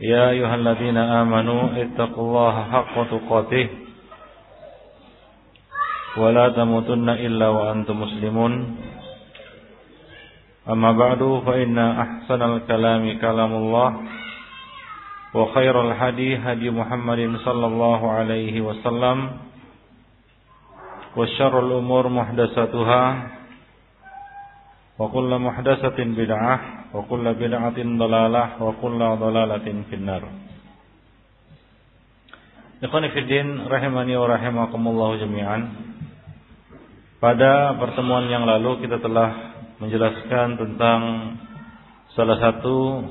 يا أيها الذين آمنوا اتقوا الله حق تقاته ولا تموتن إلا وأنتم مسلمون أما بعد فإن أحسن الكلام كلام الله وخير الحدي هدي محمد صلى الله عليه وسلم وشر الأمور محدثاتها وكل محدثة بدعة وكل بدعة ضلالة وكل ضلالة في النار Ikhwani Fiddin rahimani wa rahimakumullah jami'an Pada pertemuan yang lalu kita telah menjelaskan tentang salah satu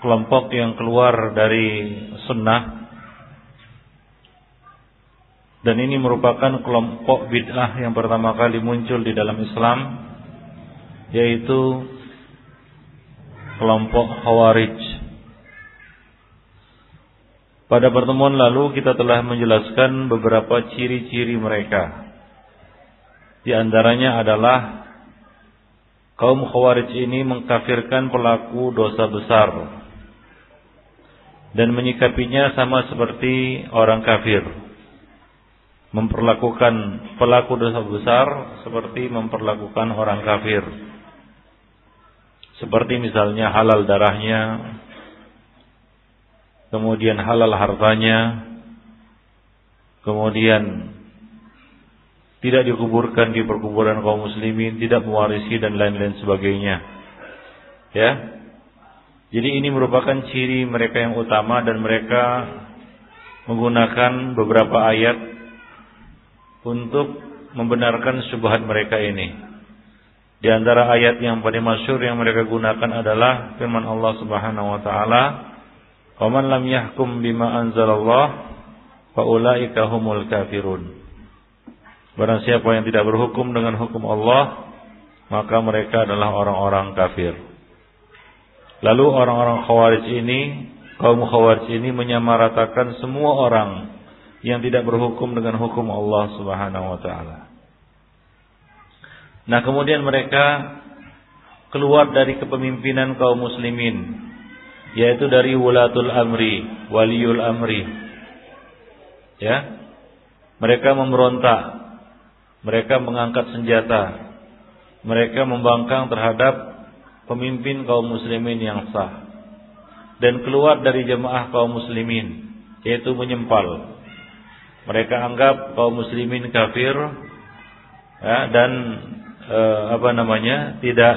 kelompok yang keluar dari sunnah dan ini merupakan kelompok bid'ah yang pertama kali muncul di dalam Islam yaitu kelompok Khawarij. Pada pertemuan lalu kita telah menjelaskan beberapa ciri-ciri mereka. Di antaranya adalah kaum Khawarij ini mengkafirkan pelaku dosa besar dan menyikapinya sama seperti orang kafir. Memperlakukan pelaku dosa besar seperti memperlakukan orang kafir. Seperti misalnya halal darahnya, kemudian halal hartanya, kemudian tidak dikuburkan di perkuburan kaum muslimin, tidak mewarisi dan lain-lain sebagainya. Ya. Jadi ini merupakan ciri mereka yang utama dan mereka menggunakan beberapa ayat untuk membenarkan syubhat mereka ini. Di antara ayat yang paling masyhur yang mereka gunakan adalah firman Allah Subhanahu wa taala, "Wa man lam yahkum bima anzalallah fa ulaika humul kafirun." Barang siapa yang tidak berhukum dengan hukum Allah, maka mereka adalah orang-orang kafir. Lalu orang-orang Khawarij ini, kaum Khawarij ini menyamaratakan semua orang yang tidak berhukum dengan hukum Allah Subhanahu wa taala. Nah, kemudian mereka keluar dari kepemimpinan kaum muslimin, yaitu dari wulatul amri, waliul amri. Ya. Mereka memberontak, mereka mengangkat senjata, mereka membangkang terhadap pemimpin kaum muslimin yang sah dan keluar dari jemaah kaum muslimin yaitu menyempal mereka anggap kaum muslimin kafir ya, dan e, apa namanya tidak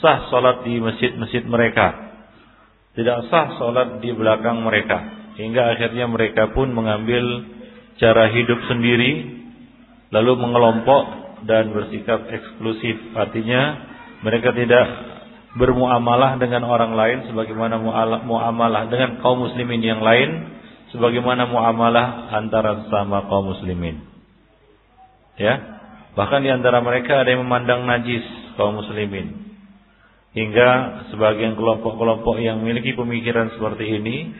sah salat di masjid-masjid mereka. Tidak sah salat di belakang mereka. Hingga akhirnya mereka pun mengambil cara hidup sendiri lalu mengelompok dan bersikap eksklusif. Artinya mereka tidak bermuamalah dengan orang lain sebagaimana muamalah dengan kaum muslimin yang lain sebagaimana muamalah antara sesama kaum muslimin. Ya. Bahkan di antara mereka ada yang memandang najis kaum muslimin. Hingga sebagian kelompok-kelompok yang memiliki pemikiran seperti ini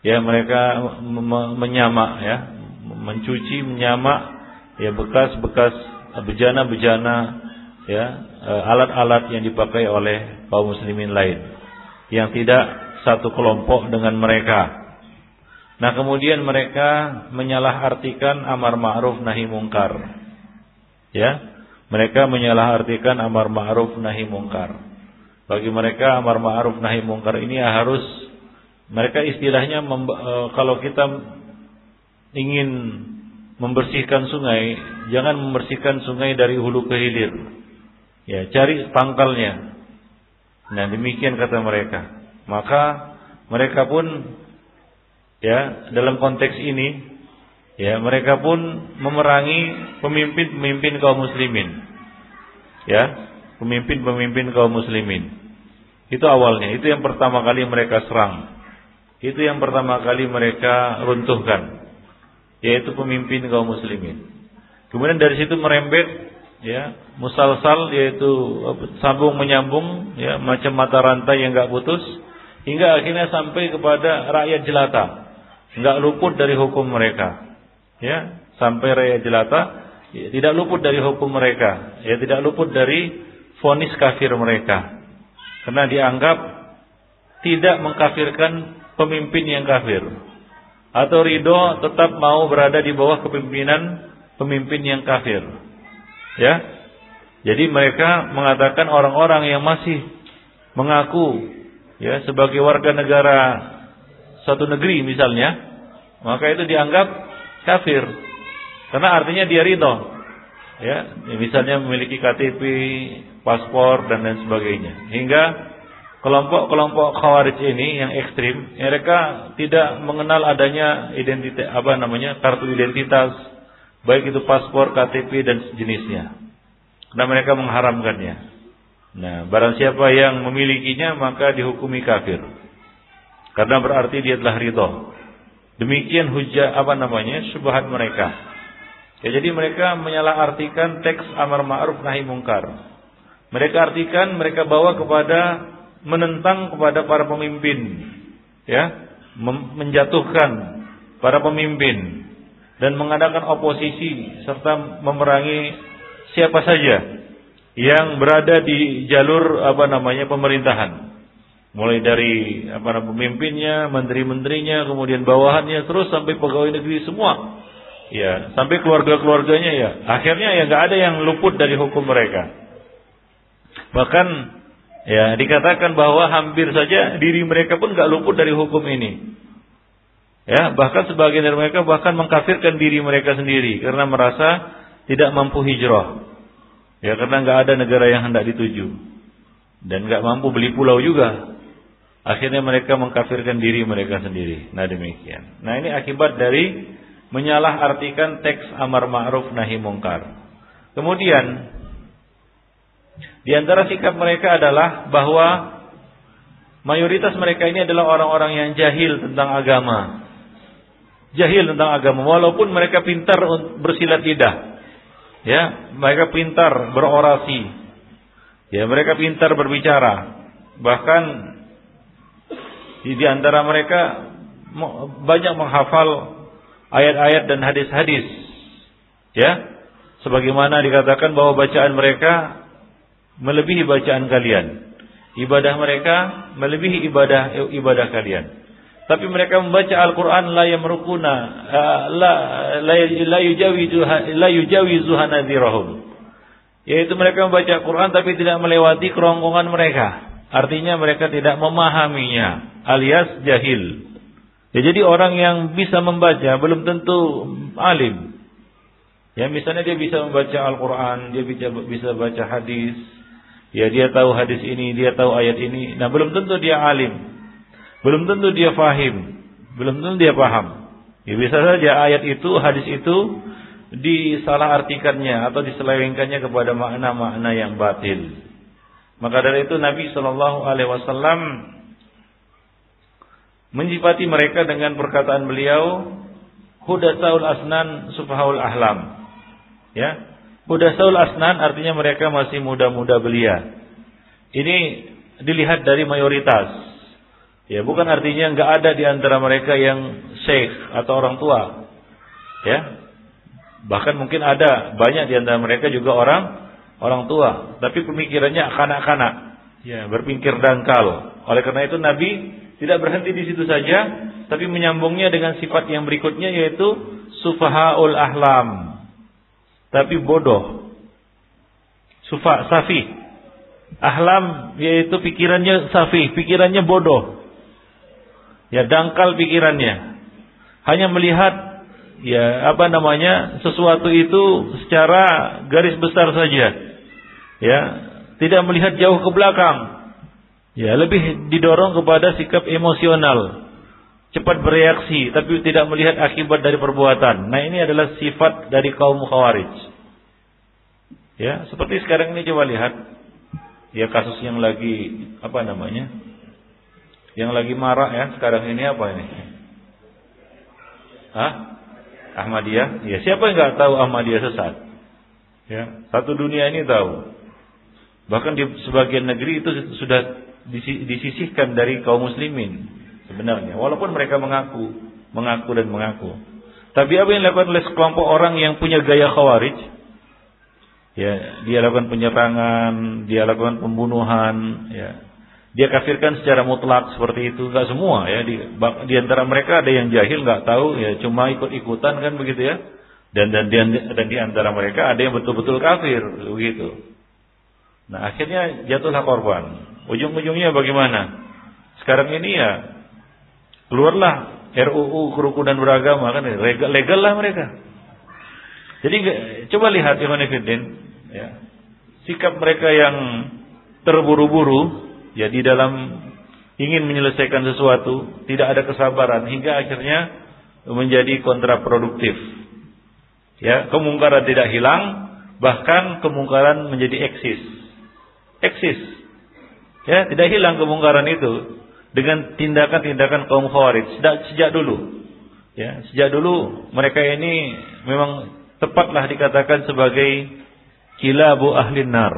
ya mereka menyamak ya, mencuci, menyamak ya bekas-bekas bejana-bejana ya alat-alat yang dipakai oleh kaum muslimin lain yang tidak satu kelompok dengan mereka. Nah kemudian mereka menyalahartikan amar ma'ruf nahi mungkar. Ya, mereka menyalahartikan amar ma'ruf nahi mungkar. Bagi mereka amar ma'ruf nahi mungkar ini harus mereka istilahnya e, kalau kita ingin membersihkan sungai, jangan membersihkan sungai dari hulu ke hilir. Ya, cari pangkalnya. Nah, demikian kata mereka. Maka mereka pun ya dalam konteks ini ya mereka pun memerangi pemimpin-pemimpin kaum muslimin ya pemimpin-pemimpin kaum muslimin itu awalnya itu yang pertama kali mereka serang Itu yang pertama kali mereka runtuhkan, yaitu pemimpin kaum muslimin. Kemudian dari situ merembet ya, musalsal yaitu sambung menyambung ya, macam mata rantai yang enggak putus hingga akhirnya sampai kepada rakyat jelata. Enggak luput dari hukum mereka. Ya, sampai rakyat jelata ya, tidak luput dari hukum mereka, ya tidak luput dari vonis kafir mereka. Karena dianggap tidak mengkafirkan pemimpin yang kafir. Atau ridho tetap mau berada di bawah kepemimpinan pemimpin yang kafir. Ya. Jadi mereka mengatakan orang-orang yang masih mengaku ya sebagai warga negara satu negeri misalnya, maka itu dianggap kafir. Karena artinya dia ridho. Ya, misalnya memiliki KTP, paspor dan lain sebagainya. Hingga kelompok-kelompok khawarij ini yang ekstrim, mereka tidak mengenal adanya identitas apa namanya kartu identitas, baik itu paspor, KTP dan jenisnya. Karena mereka mengharamkannya. Nah, barang siapa yang memilikinya maka dihukumi kafir. Karena berarti dia telah ridho. Demikian hujah apa namanya? subhat mereka. Ya, jadi mereka menyalahartikan teks amar ma'ruf nahi mungkar. Mereka artikan mereka bawa kepada menentang kepada para pemimpin, ya, menjatuhkan para pemimpin dan mengadakan oposisi serta memerangi siapa saja yang berada di jalur apa namanya pemerintahan. Mulai dari namanya pemimpinnya, menteri-menterinya, kemudian bawahannya terus sampai pegawai negeri semua. Ya sampai keluarga-keluarganya ya. Akhirnya ya nggak ada yang luput dari hukum mereka. Bahkan ya dikatakan bahwa hampir saja diri mereka pun nggak luput dari hukum ini. Ya bahkan sebagian dari mereka bahkan mengkafirkan diri mereka sendiri karena merasa tidak mampu hijrah. Ya karena nggak ada negara yang hendak dituju. Dan nggak mampu beli pulau juga akhirnya mereka mengkafirkan diri mereka sendiri nah demikian nah ini akibat dari menyalahartikan teks amar ma'ruf nahi mungkar. Kemudian di antara sikap mereka adalah bahwa mayoritas mereka ini adalah orang-orang yang jahil tentang agama. Jahil tentang agama walaupun mereka pintar bersilat lidah. Ya, mereka pintar berorasi. Ya, mereka pintar berbicara. Bahkan di antara mereka banyak menghafal ayat-ayat dan hadis-hadis. Ya. Sebagaimana dikatakan bahwa bacaan mereka melebihi bacaan kalian. Ibadah mereka melebihi ibadah ibadah kalian. Tapi mereka membaca Al-Qur'an la yamrukuna uh, la la yujawizu la yujawizu hanadhirahum. Yaitu mereka membaca Al-Qur'an tapi tidak melewati kerongkongan mereka. Artinya mereka tidak memahaminya alias jahil. Ya, jadi orang yang bisa membaca belum tentu alim. Ya misalnya dia bisa membaca Al-Quran, dia bisa bisa baca hadis, ya dia tahu hadis ini, dia tahu ayat ini. Nah belum tentu dia alim, belum tentu dia fahim, belum tentu dia paham. Ya bisa saja ayat itu, hadis itu disalahartikannya atau diselewengkannya kepada makna-makna yang batil. Maka dari itu Nabi Shallallahu Alaihi Wasallam Menjipati mereka dengan perkataan beliau hudasaul asnan sufahaul ahlam. Ya. Hudasaul asnan artinya mereka masih muda-muda belia. Ini dilihat dari mayoritas. Ya, bukan artinya nggak ada di antara mereka yang syekh atau orang tua. Ya. Bahkan mungkin ada banyak di antara mereka juga orang orang tua, tapi pemikirannya kanak-kanak. Ya, berpikir dangkal. Oleh karena itu Nabi tidak berhenti di situ saja, tapi menyambungnya dengan sifat yang berikutnya yaitu sufahaul ahlam. Tapi bodoh. Sufa safi. Ahlam yaitu pikirannya safi, pikirannya bodoh. Ya dangkal pikirannya. Hanya melihat ya apa namanya sesuatu itu secara garis besar saja. Ya, tidak melihat jauh ke belakang Ya, lebih didorong kepada sikap emosional. Cepat bereaksi tapi tidak melihat akibat dari perbuatan. Nah, ini adalah sifat dari kaum Khawarij. Ya, seperti sekarang ini coba lihat ya kasus yang lagi apa namanya? Yang lagi marah ya sekarang ini apa ini? Hah? Ahmadiyah? Ya, siapa yang nggak tahu Ahmadiyah sesat? Ya, satu dunia ini tahu. Bahkan di sebagian negeri itu sudah disisihkan dari kaum muslimin sebenarnya. Walaupun mereka mengaku, mengaku dan mengaku. Tapi apa yang dilakukan oleh sekelompok orang yang punya gaya khawarij? Ya, dia lakukan penyerangan, dia lakukan pembunuhan, ya, dia kafirkan secara mutlak seperti itu nggak semua ya di, di antara mereka ada yang jahil nggak tahu ya cuma ikut-ikutan kan begitu ya dan dan dan, dan di antara mereka ada yang betul-betul kafir begitu nah akhirnya jatuhlah korban. Ujung-ujungnya bagaimana? Sekarang ini ya keluarlah RUU kerukunan beragama kan? Legal, legal lah mereka. Jadi coba lihat Iman ya. Sikap mereka yang terburu-buru ya di dalam ingin menyelesaikan sesuatu tidak ada kesabaran hingga akhirnya menjadi kontraproduktif. Ya, kemungkaran tidak hilang, bahkan kemungkaran menjadi eksis. Eksis. Ya, tidak hilang kemungkaran itu dengan tindakan-tindakan kaum Khawarij sejak, sejak dulu. Ya, sejak dulu mereka ini memang tepatlah dikatakan sebagai kilabu ahli nar.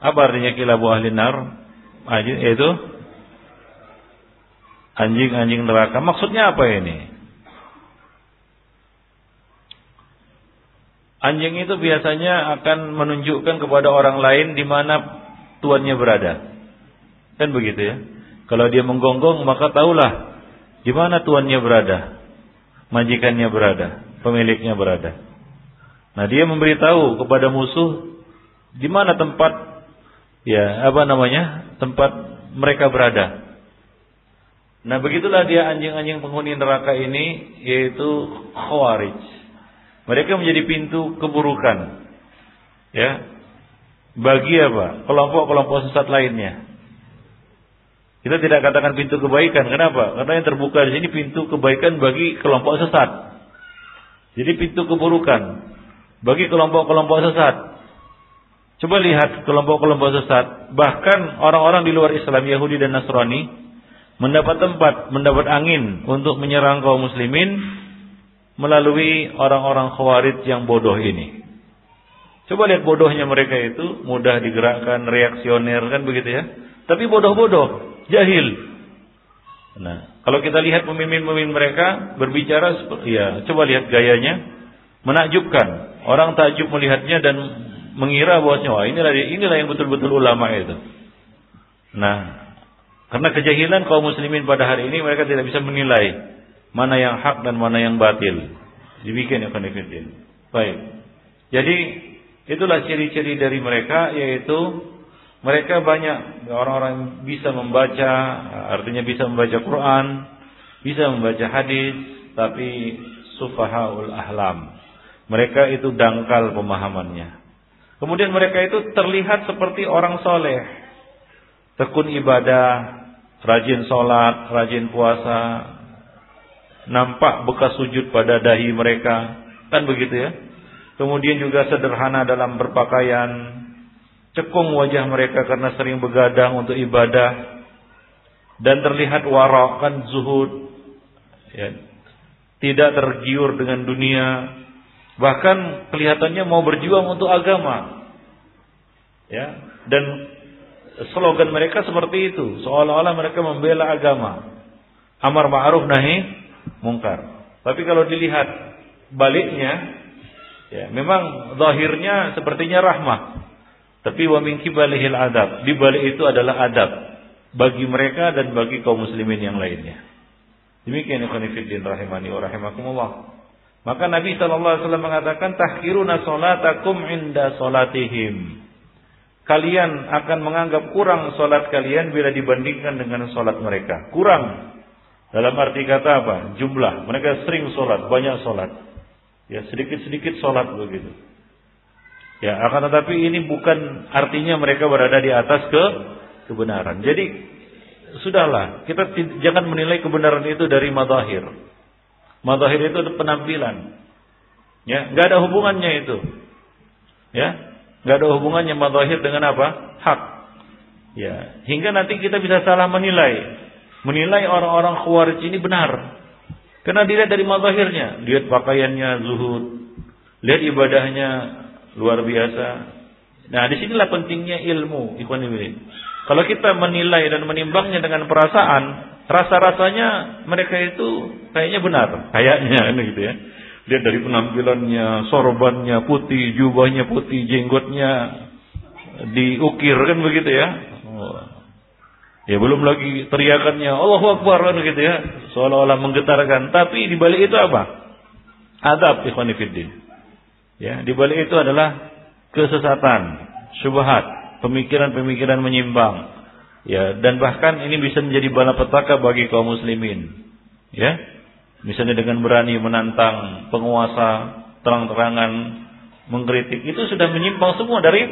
Apa artinya kilabu ahli nar? Yaitu anjing-anjing neraka. Maksudnya apa ini? Anjing itu biasanya akan menunjukkan kepada orang lain di mana tuannya berada. Kan begitu ya? Kalau dia menggonggong maka tahulah di mana tuannya berada, majikannya berada, pemiliknya berada. Nah, dia memberitahu kepada musuh di mana tempat ya apa namanya tempat mereka berada. Nah begitulah dia anjing-anjing penghuni neraka ini yaitu khawarij. Mereka menjadi pintu keburukan. Ya. Bagi apa? Kelompok-kelompok sesat lainnya. Kita tidak katakan pintu kebaikan. Kenapa? Karena yang terbuka di sini pintu kebaikan bagi kelompok sesat. Jadi pintu keburukan bagi kelompok-kelompok sesat. Coba lihat kelompok-kelompok sesat, bahkan orang-orang di luar Islam, Yahudi dan Nasrani mendapat tempat, mendapat angin untuk menyerang kaum muslimin melalui orang-orang khawarij yang bodoh ini. Coba lihat bodohnya mereka itu, mudah digerakkan, reaksioner kan begitu ya. Tapi bodoh-bodoh, jahil. Nah, kalau kita lihat pemimpin-pemimpin mereka berbicara, ya coba lihat gayanya, menakjubkan. Orang takjub melihatnya dan mengira bahwasanya wah inilah inilah yang betul-betul ulama itu. Nah, karena kejahilan kaum muslimin pada hari ini mereka tidak bisa menilai mana yang hak dan mana yang batil. Dibikin ya konfidin. Baik. Jadi itulah ciri-ciri dari mereka yaitu mereka banyak orang-orang bisa membaca, artinya bisa membaca Quran, bisa membaca hadis, tapi sufahaul ahlam. Mereka itu dangkal pemahamannya. Kemudian mereka itu terlihat seperti orang soleh. Tekun ibadah, rajin sholat, rajin puasa. Nampak bekas sujud pada dahi mereka. Kan begitu ya. Kemudian juga sederhana dalam berpakaian. Cekung wajah mereka karena sering begadang untuk ibadah. Dan terlihat warak kan zuhud. Ya. Tidak tergiur dengan dunia Bahkan kelihatannya mau berjuang untuk agama. Ya, dan slogan mereka seperti itu, seolah-olah mereka membela agama. Amar ma'ruf nahi mungkar. Tapi kalau dilihat baliknya, ya memang zahirnya sepertinya rahmah. Tapi wa min kibalihil adab. Di balik itu adalah adab bagi mereka dan bagi kaum muslimin yang lainnya. Demikian ikhwan rahimani wa rahimakumullah. Maka Nabi SAW mengatakan tahkiruna salatakum inda salatihim. Kalian akan menganggap kurang solat kalian bila dibandingkan dengan solat mereka. Kurang. Dalam arti kata apa? Jumlah. Mereka sering solat, banyak solat. Ya sedikit-sedikit solat begitu. Ya akan tetapi ini bukan artinya mereka berada di atas ke kebenaran. Jadi sudahlah kita jangan menilai kebenaran itu dari madahir. Madahir itu penampilan. Ya, nggak ada hubungannya itu. Ya, nggak ada hubungannya madahir dengan apa? Hak. Ya, hingga nanti kita bisa salah menilai. Menilai orang-orang khawarij ini benar. Karena dilihat dari mazahirnya, lihat pakaiannya zuhud, lihat ibadahnya luar biasa. Nah, di sinilah pentingnya ilmu, ikhwan Kalau kita menilai dan menimbangnya dengan perasaan, rasa-rasanya mereka itu kayaknya benar, kayaknya gitu ya. Lihat dari penampilannya, sorbannya putih, jubahnya putih, jenggotnya diukir kan begitu ya. Ya belum lagi teriakannya Allahu Akbar kan gitu ya. Seolah-olah menggetarkan. Tapi di balik itu apa? Adab ikhwan Ya, di balik itu adalah kesesatan, syubhat, pemikiran-pemikiran menyimpang. Ya, dan bahkan ini bisa menjadi bala petaka bagi kaum muslimin. Ya. Misalnya dengan berani menantang penguasa terang-terangan mengkritik itu sudah menyimpang semua dari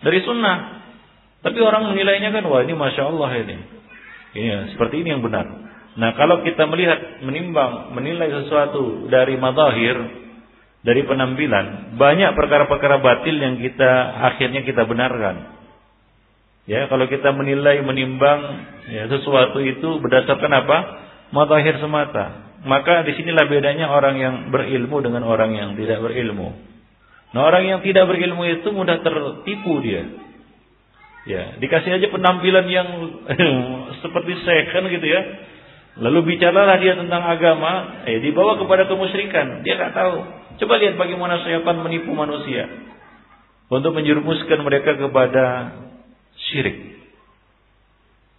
dari sunnah. Tapi orang menilainya kan wah ini masya Allah ini. Ini ya, seperti ini yang benar. Nah kalau kita melihat menimbang menilai sesuatu dari madahir dari penampilan banyak perkara-perkara batil yang kita akhirnya kita benarkan. Ya kalau kita menilai menimbang ya, sesuatu itu berdasarkan apa? Madahir semata. Maka di sinilah bedanya orang yang berilmu dengan orang yang tidak berilmu. Nah orang yang tidak berilmu itu mudah tertipu dia. Ya, dikasih aja penampilan yang seperti second gitu ya. Lalu bicaralah dia tentang agama, eh dibawa kepada kemusyrikan. Dia nggak tahu. Coba lihat bagaimana syaitan menipu manusia untuk menjerumuskan mereka kepada syirik.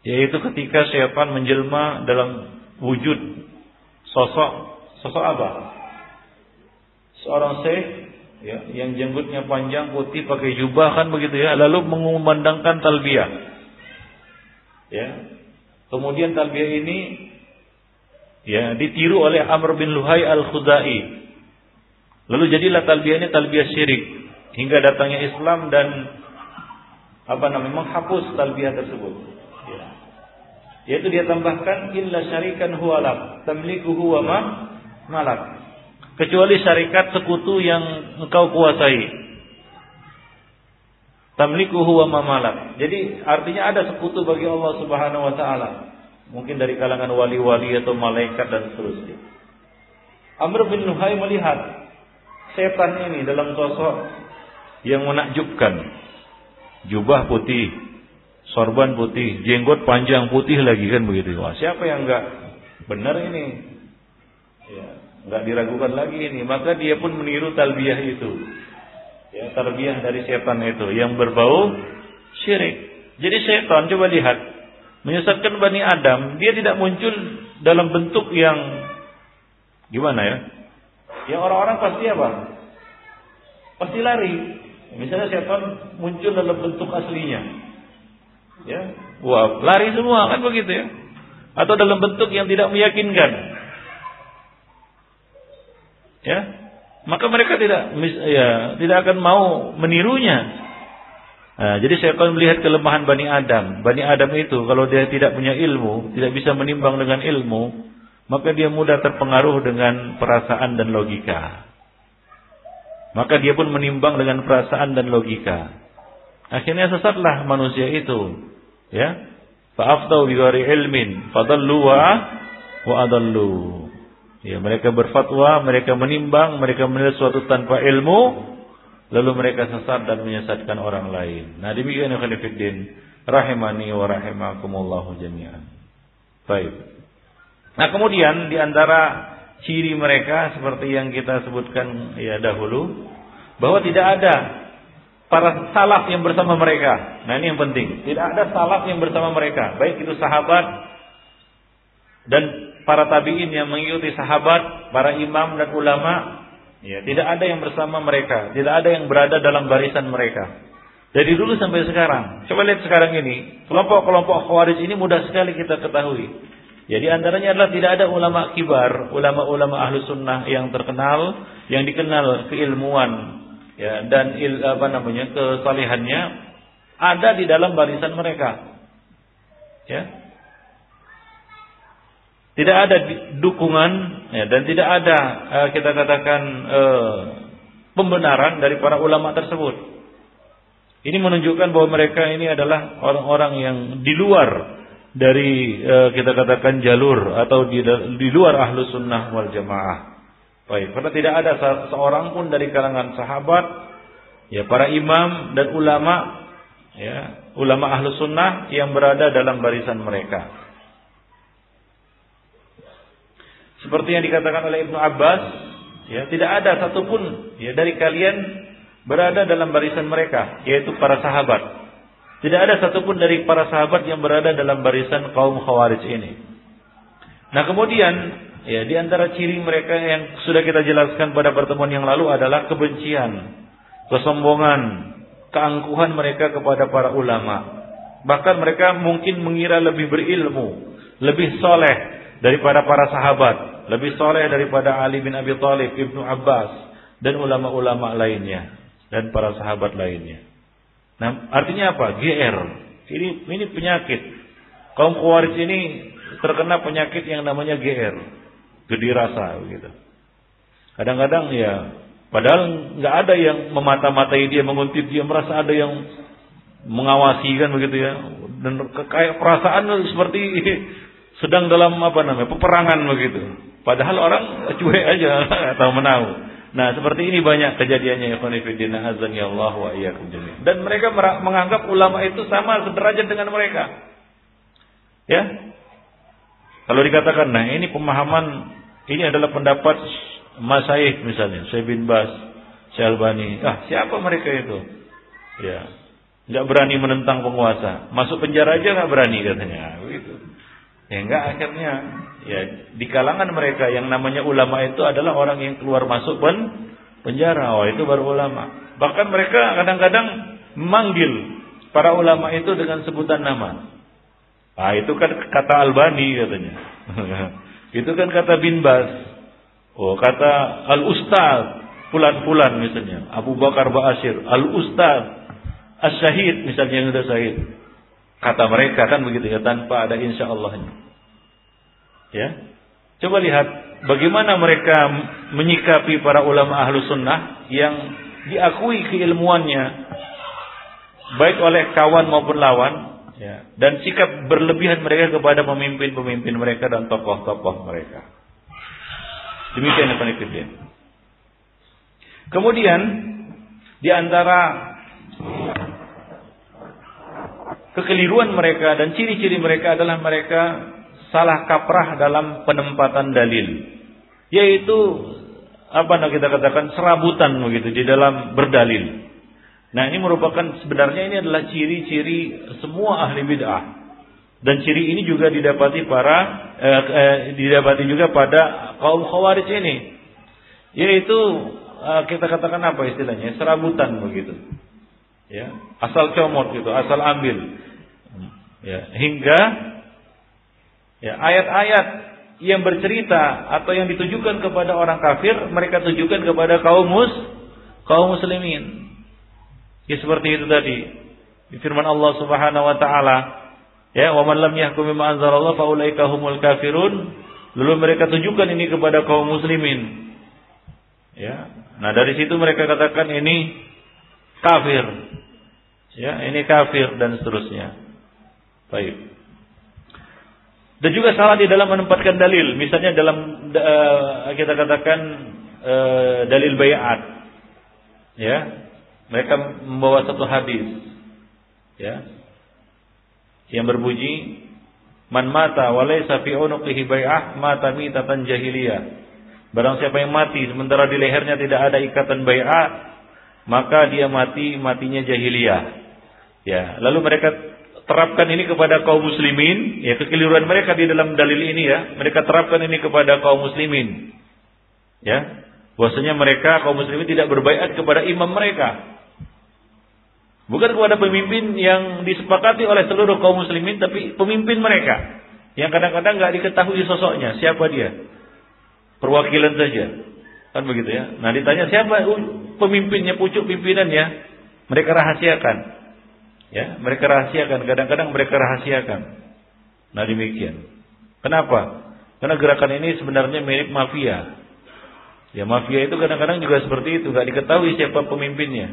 Yaitu ketika syaitan menjelma dalam wujud sosok sosok apa? Seorang syekh ya, yang jenggotnya panjang putih pakai jubah kan begitu ya, lalu mengumandangkan talbiyah. Ya. Kemudian talbiyah ini ya ditiru oleh Amr bin Luhai al-Khudai. Lalu jadilah talbiyah ini talbiyah syirik hingga datangnya Islam dan apa namanya menghapus talbiyah tersebut. Ya. Yaitu dia tambahkan illa syarikan huwalak tamlikuhu wa ma malak kecuali syarikat sekutu yang engkau kuasai. Tamlikuhu wa mamalak. Jadi artinya ada sekutu bagi Allah Subhanahu wa taala. Mungkin dari kalangan wali-wali atau malaikat dan seterusnya. Amr bin Nuhai melihat setan ini dalam sosok yang menakjubkan. Jubah putih, sorban putih, jenggot panjang putih lagi kan begitu. Wah, siapa yang enggak benar ini? Ya, nggak diragukan lagi ini. Maka dia pun meniru talbiyah itu. Ya dari setan itu. Yang berbau syirik. Jadi setan coba lihat. Menyesatkan bani Adam dia tidak muncul dalam bentuk yang gimana ya? Yang orang-orang pasti apa? Pasti lari. Misalnya setan muncul dalam bentuk aslinya. Ya wah lari semua kan begitu ya? Atau dalam bentuk yang tidak meyakinkan ya maka mereka tidak ya tidak akan mau menirunya Nah, jadi saya akan melihat kelemahan Bani Adam. Bani Adam itu kalau dia tidak punya ilmu, tidak bisa menimbang dengan ilmu, maka dia mudah terpengaruh dengan perasaan dan logika. Maka dia pun menimbang dengan perasaan dan logika. Akhirnya sesatlah manusia itu. Ya. Fa'aftau bi ilmin, fadallu wa adallu. Ya, mereka berfatwa, mereka menimbang, mereka menilai suatu tanpa ilmu, lalu mereka sesat dan menyesatkan orang lain. Nah, demikian khalifiddin rahimani wa rahimakumullahu jami'an. Baik. Nah, kemudian di antara ciri mereka seperti yang kita sebutkan ya dahulu bahwa tidak ada para salaf yang bersama mereka. Nah, ini yang penting. Tidak ada salaf yang bersama mereka, baik itu sahabat dan para tabiin yang mengikuti sahabat, para imam dan ulama, ya, tidak ada yang bersama mereka, tidak ada yang berada dalam barisan mereka. Dari dulu sampai sekarang. Coba lihat sekarang ini, kelompok-kelompok khawarij ini mudah sekali kita ketahui. Ya di antaranya adalah tidak ada ulama kibar, ulama-ulama ahlu sunnah yang terkenal, yang dikenal keilmuan ya dan il, apa namanya kesalihannya ada di dalam barisan mereka. Ya, tidak ada dukungan ya, dan tidak ada uh, kita katakan uh, pembenaran dari para ulama tersebut. Ini menunjukkan bahwa mereka ini adalah orang-orang yang di luar dari uh, kita katakan jalur atau di, di luar ahlu sunnah wal jamaah. Baik, karena tidak ada seorang pun dari kalangan sahabat, ya para imam dan ulama, ya ulama ahlu sunnah yang berada dalam barisan mereka. Seperti yang dikatakan oleh Ibnu Abbas, ya tidak ada satupun ya dari kalian berada dalam barisan mereka, yaitu para sahabat. Tidak ada satupun dari para sahabat yang berada dalam barisan kaum khawarij ini. Nah kemudian, ya di antara ciri mereka yang sudah kita jelaskan pada pertemuan yang lalu adalah kebencian, kesombongan, keangkuhan mereka kepada para ulama. Bahkan mereka mungkin mengira lebih berilmu, lebih soleh daripada para sahabat, lebih soleh daripada Ali bin Abi Thalib, Ibnu Abbas, dan ulama-ulama lainnya dan para sahabat lainnya. Nah, artinya apa? GR. Ini ini penyakit. Kaum Khawarij ini terkena penyakit yang namanya GR. Gede rasa begitu. Kadang-kadang ya padahal nggak ada yang memata-matai dia, menguntit dia, merasa ada yang mengawasi kan begitu ya. Dan kayak perasaan seperti sedang dalam apa namanya? peperangan begitu. Padahal orang cuek aja atau menahu. Nah, seperti ini banyak kejadiannya ya khonifidin azan ya Allah wa iyyakum Dan mereka menganggap ulama itu sama sederajat dengan mereka. Ya. Kalau dikatakan, nah ini pemahaman ini adalah pendapat Masaih misalnya, Syekh bin Bas, Syekh Albani. Ah, siapa mereka itu? Ya. Enggak berani menentang penguasa. Masuk penjara aja enggak berani katanya. Begitu. Ya enggak akhirnya ya di kalangan mereka yang namanya ulama itu adalah orang yang keluar masuk pen penjara. Oh, itu baru ulama. Bahkan mereka kadang-kadang memanggil para ulama itu dengan sebutan nama. Ah, itu kan kata Albani katanya. itu kan kata bin Bas. Oh, kata Al Ustaz Fulan-fulan misalnya, Abu Bakar Ba'asyir, Al Ustaz As-Syahid misalnya yang sudah syahid. Kata mereka kan begitu ya tanpa ada insya Allahnya. Ya. Coba lihat bagaimana mereka menyikapi para ulama ahlu sunnah yang diakui keilmuannya baik oleh kawan maupun lawan ya, dan sikap berlebihan mereka kepada pemimpin-pemimpin mereka dan tokoh-tokoh mereka. Demikian yang paling Kemudian di antara kekeliruan mereka dan ciri-ciri mereka adalah mereka salah kaprah dalam penempatan dalil yaitu apa yang kita katakan serabutan begitu di dalam berdalil. Nah, ini merupakan sebenarnya ini adalah ciri-ciri semua ahli bid'ah. Dan ciri ini juga didapati para eh, eh, didapati juga pada kaum khawarij ini. Yaitu eh, kita katakan apa istilahnya? Serabutan begitu. Ya, asal comot gitu, asal ambil. Ya, hingga ya ayat-ayat yang bercerita atau yang ditujukan kepada orang kafir mereka tujukan kepada kaum mus kaum muslimin. Ya seperti itu tadi. Di firman Allah Subhanahu wa taala, ya, "Wa man lam yahkum bima anzalallahu fa ulaika humul kafirun." Lalu mereka tujukan ini kepada kaum muslimin. Ya. Nah, dari situ mereka katakan ini kafir. Ya, ini kafir dan seterusnya. Baik. Dan juga salah di dalam menempatkan dalil. Misalnya dalam uh, kita katakan uh, dalil bayat. Ya. Mereka membawa satu hadis. Ya. Yang berbunyi Man mata walaysa fi unuqihi bai'ah mata mitatan jahiliyah. Barang siapa yang mati sementara di lehernya tidak ada ikatan bai'ah, maka dia mati matinya jahiliyah. Ya, lalu mereka terapkan ini kepada kaum muslimin, ya kekeliruan mereka di dalam dalil ini ya, mereka terapkan ini kepada kaum muslimin. Ya. Bahwasanya mereka kaum muslimin tidak berbaiat kepada imam mereka. Bukan kepada pemimpin yang disepakati oleh seluruh kaum muslimin tapi pemimpin mereka yang kadang-kadang nggak diketahui sosoknya, siapa dia? Perwakilan saja. Kan begitu ya. Nah, ditanya siapa pemimpinnya, pucuk pimpinannya? Mereka rahasiakan. Ya, mereka rahasiakan, kadang-kadang mereka rahasiakan. Nah, demikian. Kenapa? Karena gerakan ini sebenarnya mirip mafia. Ya, mafia itu kadang-kadang juga seperti itu, nggak diketahui siapa pemimpinnya.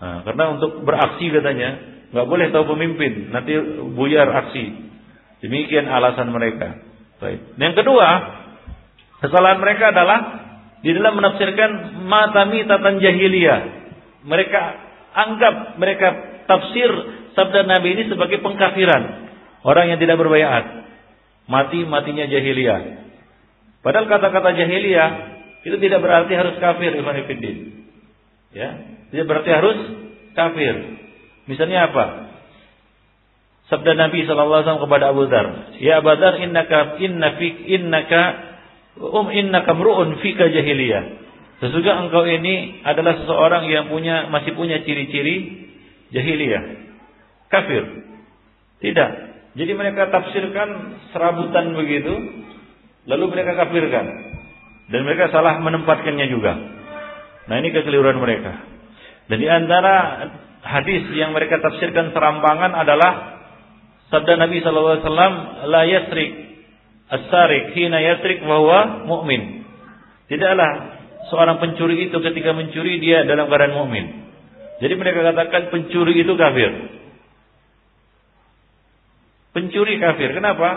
Nah, karena untuk beraksi katanya nggak boleh tahu pemimpin, nanti buyar aksi. Demikian alasan mereka. Baik. Yang kedua, kesalahan mereka adalah di dalam menafsirkan matami tatan jahiliyah. Mereka anggap mereka tafsir sabda Nabi ini sebagai pengkafiran. Orang yang tidak berbayat. Mati matinya jahiliyah. Padahal kata-kata jahiliyah itu tidak berarti harus kafir Ibn Ya, tidak berarti harus kafir. Misalnya apa? Sabda Nabi SAW kepada Abu Dhar, "Ya Abu Dhar, innaka inna fik innaka um innaka mru'un fika jahiliyah." Sesungguhnya engkau ini adalah seseorang yang punya masih punya ciri-ciri jahiliyah. Kafir. Tidak. Jadi mereka tafsirkan serabutan begitu, lalu mereka kafirkan. Dan mereka salah menempatkannya juga. Nah ini kekeliruan mereka. Dan di antara hadis yang mereka tafsirkan serampangan adalah sabda Nabi SAW, la yasrik as-sarik hina yasrik bahwa mukmin. Tidaklah seorang pencuri itu ketika mencuri dia dalam keadaan mukmin. Jadi mereka katakan pencuri itu kafir. Pencuri kafir. Kenapa?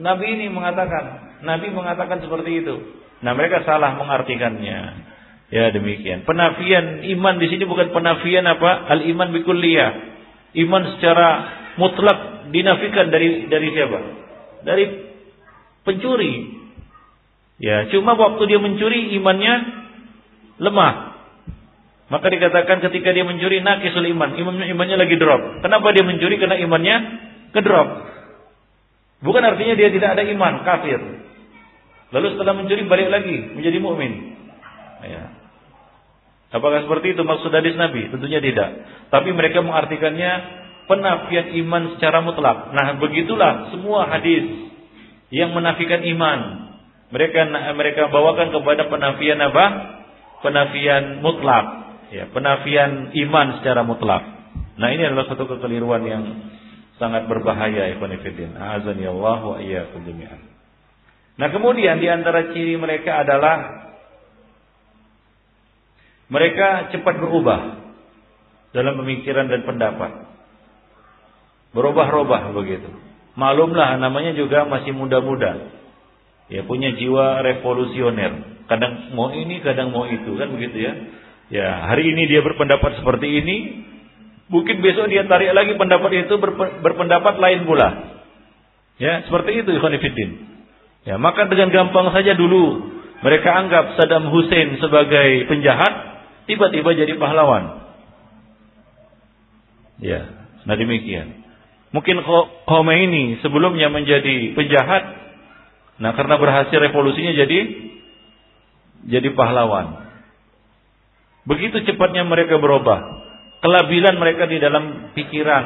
Nabi ini mengatakan, Nabi mengatakan seperti itu. Nah, mereka salah mengartikannya. Ya demikian. Penafian iman di sini bukan penafian apa? Al iman bikulliyah. Iman secara mutlak dinafikan dari dari siapa? Dari pencuri. Ya, cuma waktu dia mencuri imannya lemah. Maka dikatakan ketika dia mencuri nakisul iman, imannya imannya lagi drop. Kenapa dia mencuri? Karena imannya kedrop. Bukan artinya dia tidak ada iman, kafir. Lalu setelah mencuri balik lagi menjadi mukmin. Ya. Apakah seperti itu maksud hadis Nabi? Tentunya tidak. Tapi mereka mengartikannya penafian iman secara mutlak. Nah, begitulah semua hadis yang menafikan iman. Mereka mereka bawakan kepada penafian apa? Penafian mutlak. Ya, penafian iman secara mutlak. Nah, ini adalah satu kekeliruan yang sangat berbahaya ikhwan fillah. Azani Allah wa iyyakum jami'an. Nah, kemudian di antara ciri mereka adalah mereka cepat berubah dalam pemikiran dan pendapat. Berubah-ubah begitu. Malumlah namanya juga masih muda-muda. Ya punya jiwa revolusioner. Kadang mau ini, kadang mau itu kan begitu ya. Ya, hari ini dia berpendapat seperti ini, Mungkin besok dia tarik lagi pendapat itu berpendapat lain pula. Ya, seperti itu ikhwan Ya, maka dengan gampang saja dulu mereka anggap Saddam Hussein sebagai penjahat, tiba-tiba jadi pahlawan. Ya, nah demikian. Mungkin Khomeini sebelumnya menjadi penjahat, nah karena berhasil revolusinya jadi jadi pahlawan. Begitu cepatnya mereka berubah kelabilan mereka di dalam pikiran,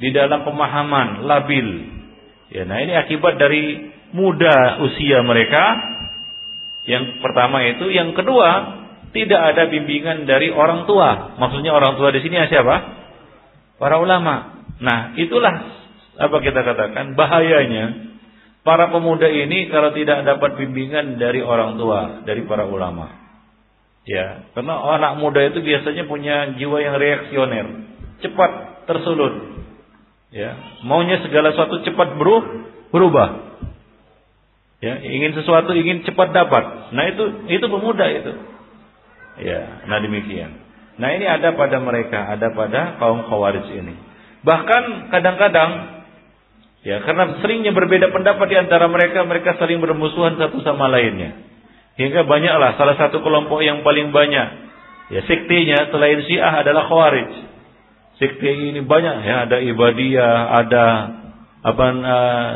di dalam pemahaman, labil. Ya, nah ini akibat dari muda usia mereka. Yang pertama itu, yang kedua tidak ada bimbingan dari orang tua. Maksudnya orang tua di sini siapa? Para ulama. Nah, itulah apa kita katakan bahayanya para pemuda ini kalau tidak dapat bimbingan dari orang tua, dari para ulama. Ya, karena anak muda itu biasanya punya jiwa yang reaksioner, cepat tersulut. Ya, maunya segala sesuatu cepat berubah. Ya, ingin sesuatu ingin cepat dapat. Nah, itu itu pemuda itu. Ya, nah demikian. Nah, ini ada pada mereka, ada pada kaum khawarij ini. Bahkan kadang-kadang ya karena seringnya berbeda pendapat di antara mereka, mereka saling bermusuhan satu sama lainnya. Hingga banyaklah salah satu kelompok yang paling banyak ya sektenya selain Syiah adalah Khawarij. Sekte ini banyak ya, ada Ibadiyah, ada apa uh,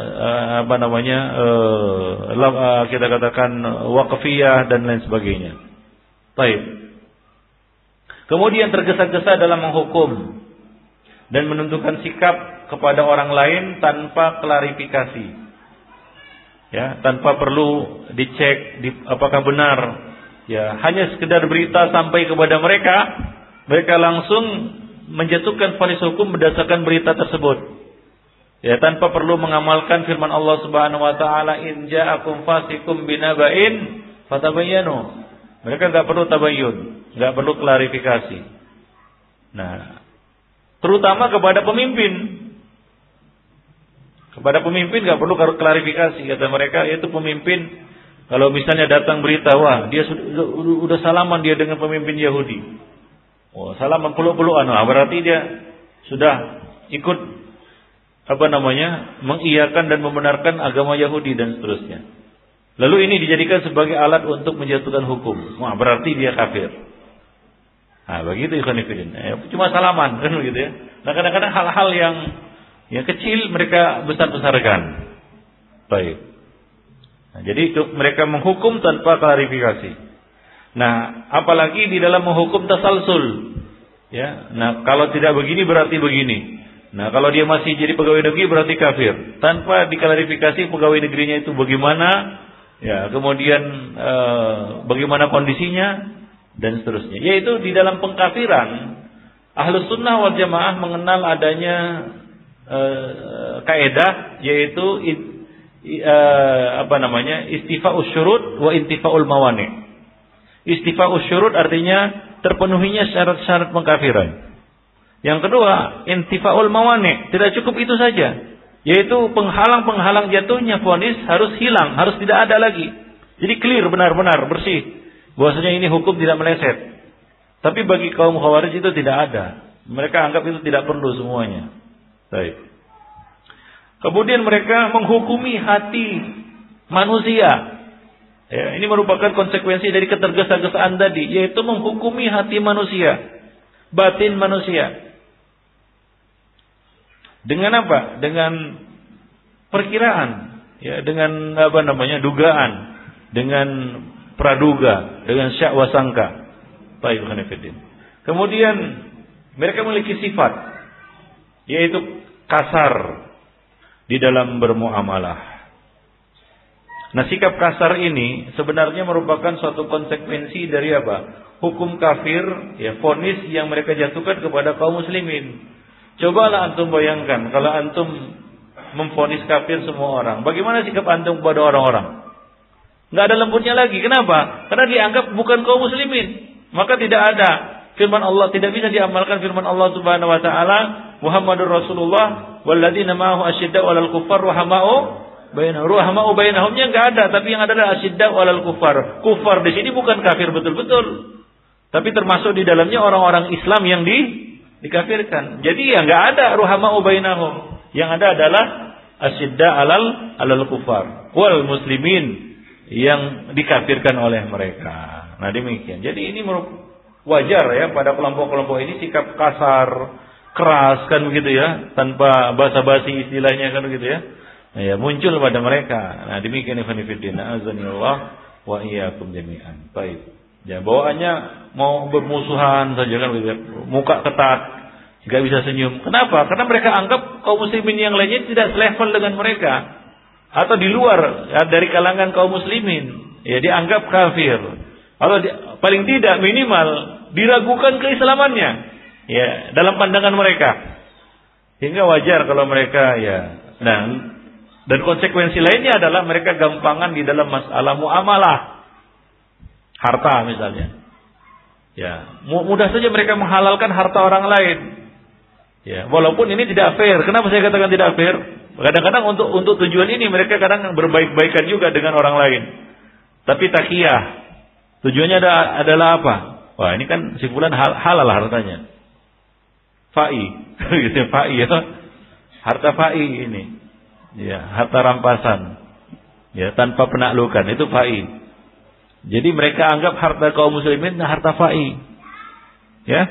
apa namanya uh, uh, kita katakan Waqfiyah dan lain sebagainya. Baik. Kemudian tergesa-gesa dalam menghukum dan menentukan sikap kepada orang lain tanpa klarifikasi. Ya tanpa perlu dicek di, apakah benar. Ya hanya sekedar berita sampai kepada mereka mereka langsung menjatuhkan vonis hukum berdasarkan berita tersebut. Ya tanpa perlu mengamalkan firman Allah Subhanahu wa taala in ja'akum fasikum binaba'in fatabayyanu. Mereka enggak perlu tabayyun enggak perlu klarifikasi. Nah, terutama kepada pemimpin. Kepada pemimpin nggak perlu klarifikasi kata mereka yaitu pemimpin kalau misalnya datang berita wah dia sudah, udah salaman dia dengan pemimpin Yahudi. Oh, salaman peluk-pelukan. Nah, berarti dia sudah ikut apa namanya? mengiyakan dan membenarkan agama Yahudi dan seterusnya. Lalu ini dijadikan sebagai alat untuk menjatuhkan hukum. Wah, berarti dia kafir. Nah, begitu ikhwan eh, Cuma salaman kan begitu ya. Nah, kadang-kadang hal-hal yang yang kecil mereka besar-besarkan. Baik. Nah, jadi itu mereka menghukum tanpa klarifikasi. Nah, apalagi di dalam menghukum tasalsul. Ya. Nah, kalau tidak begini berarti begini. Nah, kalau dia masih jadi pegawai negeri berarti kafir. Tanpa diklarifikasi pegawai negerinya itu bagaimana, ya, kemudian e, bagaimana kondisinya dan seterusnya. Yaitu di dalam pengkafiran, Ahlus Sunnah wal Jamaah mengenal adanya uh, kaedah yaitu uh, apa namanya istifa'us syurut wa intifa'ul mawani. Istifa'us syurut artinya terpenuhinya syarat-syarat pengkafiran. Yang kedua, intifa'ul mawani, tidak cukup itu saja. Yaitu penghalang-penghalang jatuhnya vonis harus hilang, harus tidak ada lagi. Jadi clear benar-benar bersih. Bahwasanya ini hukum tidak meleset. Tapi bagi kaum khawarij itu tidak ada. Mereka anggap itu tidak perlu semuanya. Baik. Kemudian mereka menghukumi hati manusia. Ya, ini merupakan konsekuensi dari ketergesa-gesaan tadi, yaitu menghukumi hati manusia, batin manusia. Dengan apa? Dengan perkiraan, ya, dengan apa namanya? dugaan, dengan praduga, dengan syak wasangka. Baik, Kemudian mereka memiliki sifat yaitu kasar di dalam bermuamalah. Nah, sikap kasar ini sebenarnya merupakan suatu konsekuensi dari apa? Hukum kafir, ya, fonis yang mereka jatuhkan kepada kaum muslimin. Cobalah antum bayangkan kalau antum memfonis kafir semua orang, bagaimana sikap antum kepada orang-orang? Nggak ada lembutnya lagi. Kenapa? Karena dianggap bukan kaum muslimin. Maka tidak ada firman Allah tidak bisa diamalkan firman Allah Subhanahu wa taala Muhammadur Rasulullah walladzina ma'ahu asyidda 'alal kuffar rahamau bainahum rahamau bainahumnya enggak ada tapi yang ada adalah asyidda 'alal kuffar. Kufar di sini bukan kafir betul-betul. Tapi termasuk di dalamnya orang-orang Islam yang di dikafirkan. Jadi ya enggak ada ruhamau bainahum. Yang ada adalah asyidda 'alal alal kufar wal muslimin yang dikafirkan oleh mereka. Nah demikian. Jadi ini wajar ya pada kelompok-kelompok ini sikap kasar, keras kan begitu ya, tanpa basa-basi istilahnya kan begitu ya. Nah, ya muncul pada mereka. Nah demikian Ibn Fiddin. Azanillah wa iyyakum jami'an. Baik. Ya bawaannya mau bermusuhan saja kan begitu. Ya. Muka ketat, nggak bisa senyum. Kenapa? Karena mereka anggap kaum muslimin yang lainnya tidak selevel dengan mereka atau di luar ya, dari kalangan kaum muslimin. Ya dianggap kafir. Atau di, paling tidak minimal diragukan keislamannya ya dalam pandangan mereka. Hingga wajar kalau mereka ya nah dan konsekuensi lainnya adalah mereka gampangan di dalam masalah muamalah harta misalnya. Ya, mudah saja mereka menghalalkan harta orang lain. Ya, walaupun ini tidak fair. Kenapa saya katakan tidak fair? Kadang-kadang untuk untuk tujuan ini mereka kadang berbaik-baikan juga dengan orang lain. Tapi takiyah. Tujuannya adalah apa? Wah ini kan si fulan hal, halal hartanya. Fai, gitu fai ya. Harta fai ini. Ya, harta rampasan. Ya, tanpa penaklukan itu fai. Jadi mereka anggap harta kaum muslimin harta fai. Ya.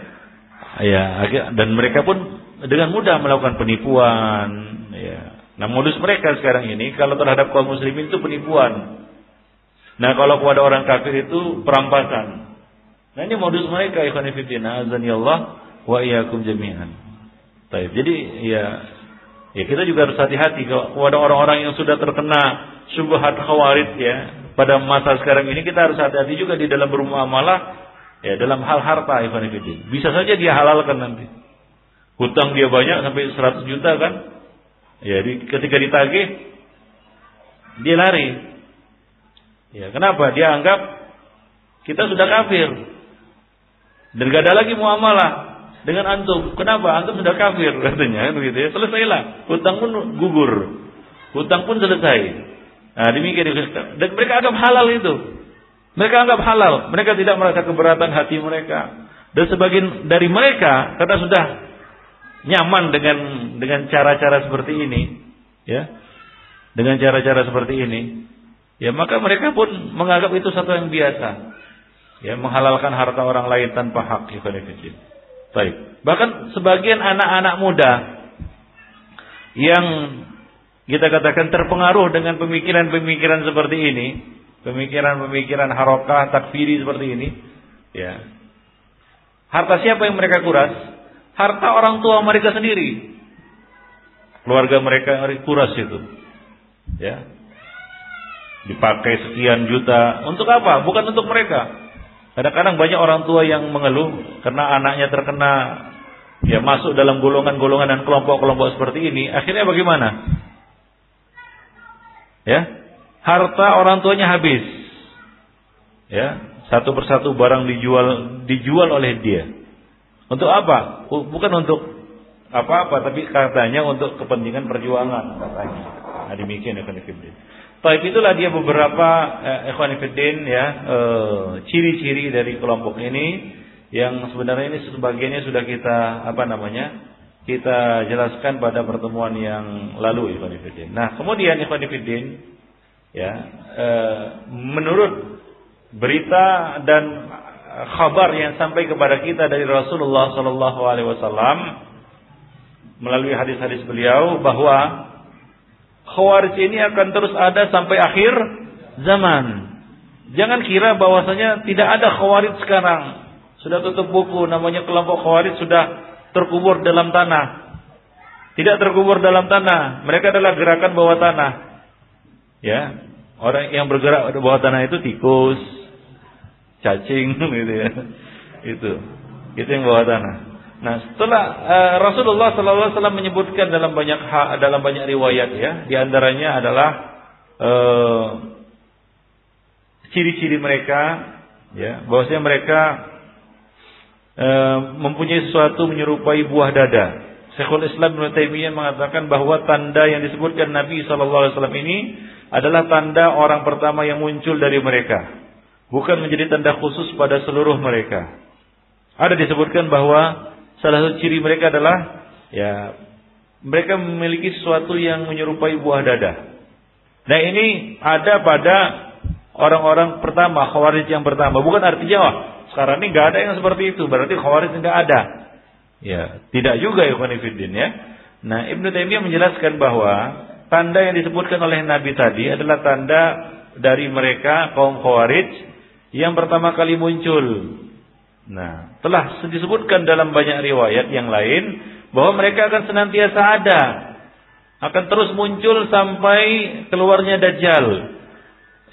Ya, dan mereka pun dengan mudah melakukan penipuan, ya. Nah, modus mereka sekarang ini kalau terhadap kaum muslimin itu penipuan. Nah, kalau kepada orang kafir itu perampasan. Nah ini modus mereka ikhwan fillah azani Allah wa iyyakum jami'an. Baik. Jadi ya ya kita juga harus hati-hati kepada orang-orang yang sudah terkena syubhat khawarij ya. Pada masa sekarang ini kita harus hati-hati juga di dalam bermuamalah ya dalam hal harta ikhwan fillah. Bisa saja dia halalkan nanti. Hutang dia banyak sampai 100 juta kan? Ya, ketika ditagih dia lari. Ya, kenapa? Dia anggap kita sudah kafir. Dan gak ada lagi muamalah. dengan antum. Kenapa? Antum sudah kafir katanya, kan begitu ya. Selesailah. Hutang pun gugur. Hutang pun selesai. Nah, demikian dan mereka anggap halal itu. Mereka anggap halal. Mereka tidak merasa keberatan hati mereka. Dan sebagian dari mereka karena sudah nyaman dengan dengan cara-cara seperti ini, ya. Dengan cara-cara seperti ini, ya maka mereka pun menganggap itu satu yang biasa. Ya, menghalalkan harta orang lain tanpa hak ikhwan Baik. Bahkan sebagian anak-anak muda yang kita katakan terpengaruh dengan pemikiran-pemikiran seperti ini, pemikiran-pemikiran harokah, takfiri seperti ini, ya. Harta siapa yang mereka kuras? Harta orang tua mereka sendiri. Keluarga mereka kuras itu. Ya. Dipakai sekian juta. Untuk apa? Bukan untuk mereka. Kadang-kadang banyak orang tua yang mengeluh karena anaknya terkena ya masuk dalam golongan-golongan dan kelompok-kelompok seperti ini. Akhirnya bagaimana? Ya, harta orang tuanya habis. Ya, satu persatu barang dijual dijual oleh dia. Untuk apa? Bukan untuk apa-apa, tapi katanya untuk kepentingan perjuangan katanya. Nah, demikian ya Baik itulah dia beberapa eh, ikhwanifiddin ya eh, ciri-ciri dari kelompok ini yang sebenarnya ini sebagiannya sudah kita apa namanya kita jelaskan pada pertemuan yang lalu ikhwanifiddin. Nah kemudian ikhwanifiddin ya eh, menurut berita dan kabar yang sampai kepada kita dari Rasulullah Sallallahu Alaihi Wasallam melalui hadis-hadis beliau bahwa Khawarij ini akan terus ada sampai akhir zaman. Jangan kira bahwasanya tidak ada Khawarij sekarang. Sudah tutup buku, namanya kelompok Khawarij sudah terkubur dalam tanah. Tidak terkubur dalam tanah. Mereka adalah gerakan bawah tanah. Ya, orang yang bergerak bawah tanah itu tikus, cacing gitu ya. Itu. Itu yang bawah tanah. Nah, setelah uh, Rasulullah SAW menyebutkan dalam banyak ha, dalam banyak riwayat ya, di antaranya adalah uh, ciri-ciri mereka, ya, bahwasanya mereka uh, mempunyai sesuatu menyerupai buah dada. Syekhul Islam Ibnu Taimiyah mengatakan bahwa tanda yang disebutkan Nabi SAW ini adalah tanda orang pertama yang muncul dari mereka, bukan menjadi tanda khusus pada seluruh mereka. Ada disebutkan bahwa Salah satu ciri mereka adalah ya mereka memiliki sesuatu yang menyerupai buah dada. Nah ini ada pada orang-orang pertama, khawarij yang pertama. Bukan artinya wah sekarang ini nggak ada yang seperti itu. Berarti khawarij nggak ada. Ya, tidak juga ya Khonifuddin ya. Nah Ibnu Taimiyah menjelaskan bahwa tanda yang disebutkan oleh Nabi tadi adalah tanda dari mereka kaum khawarij yang pertama kali muncul Nah, telah disebutkan dalam banyak riwayat yang lain bahwa mereka akan senantiasa ada, akan terus muncul sampai keluarnya Dajjal.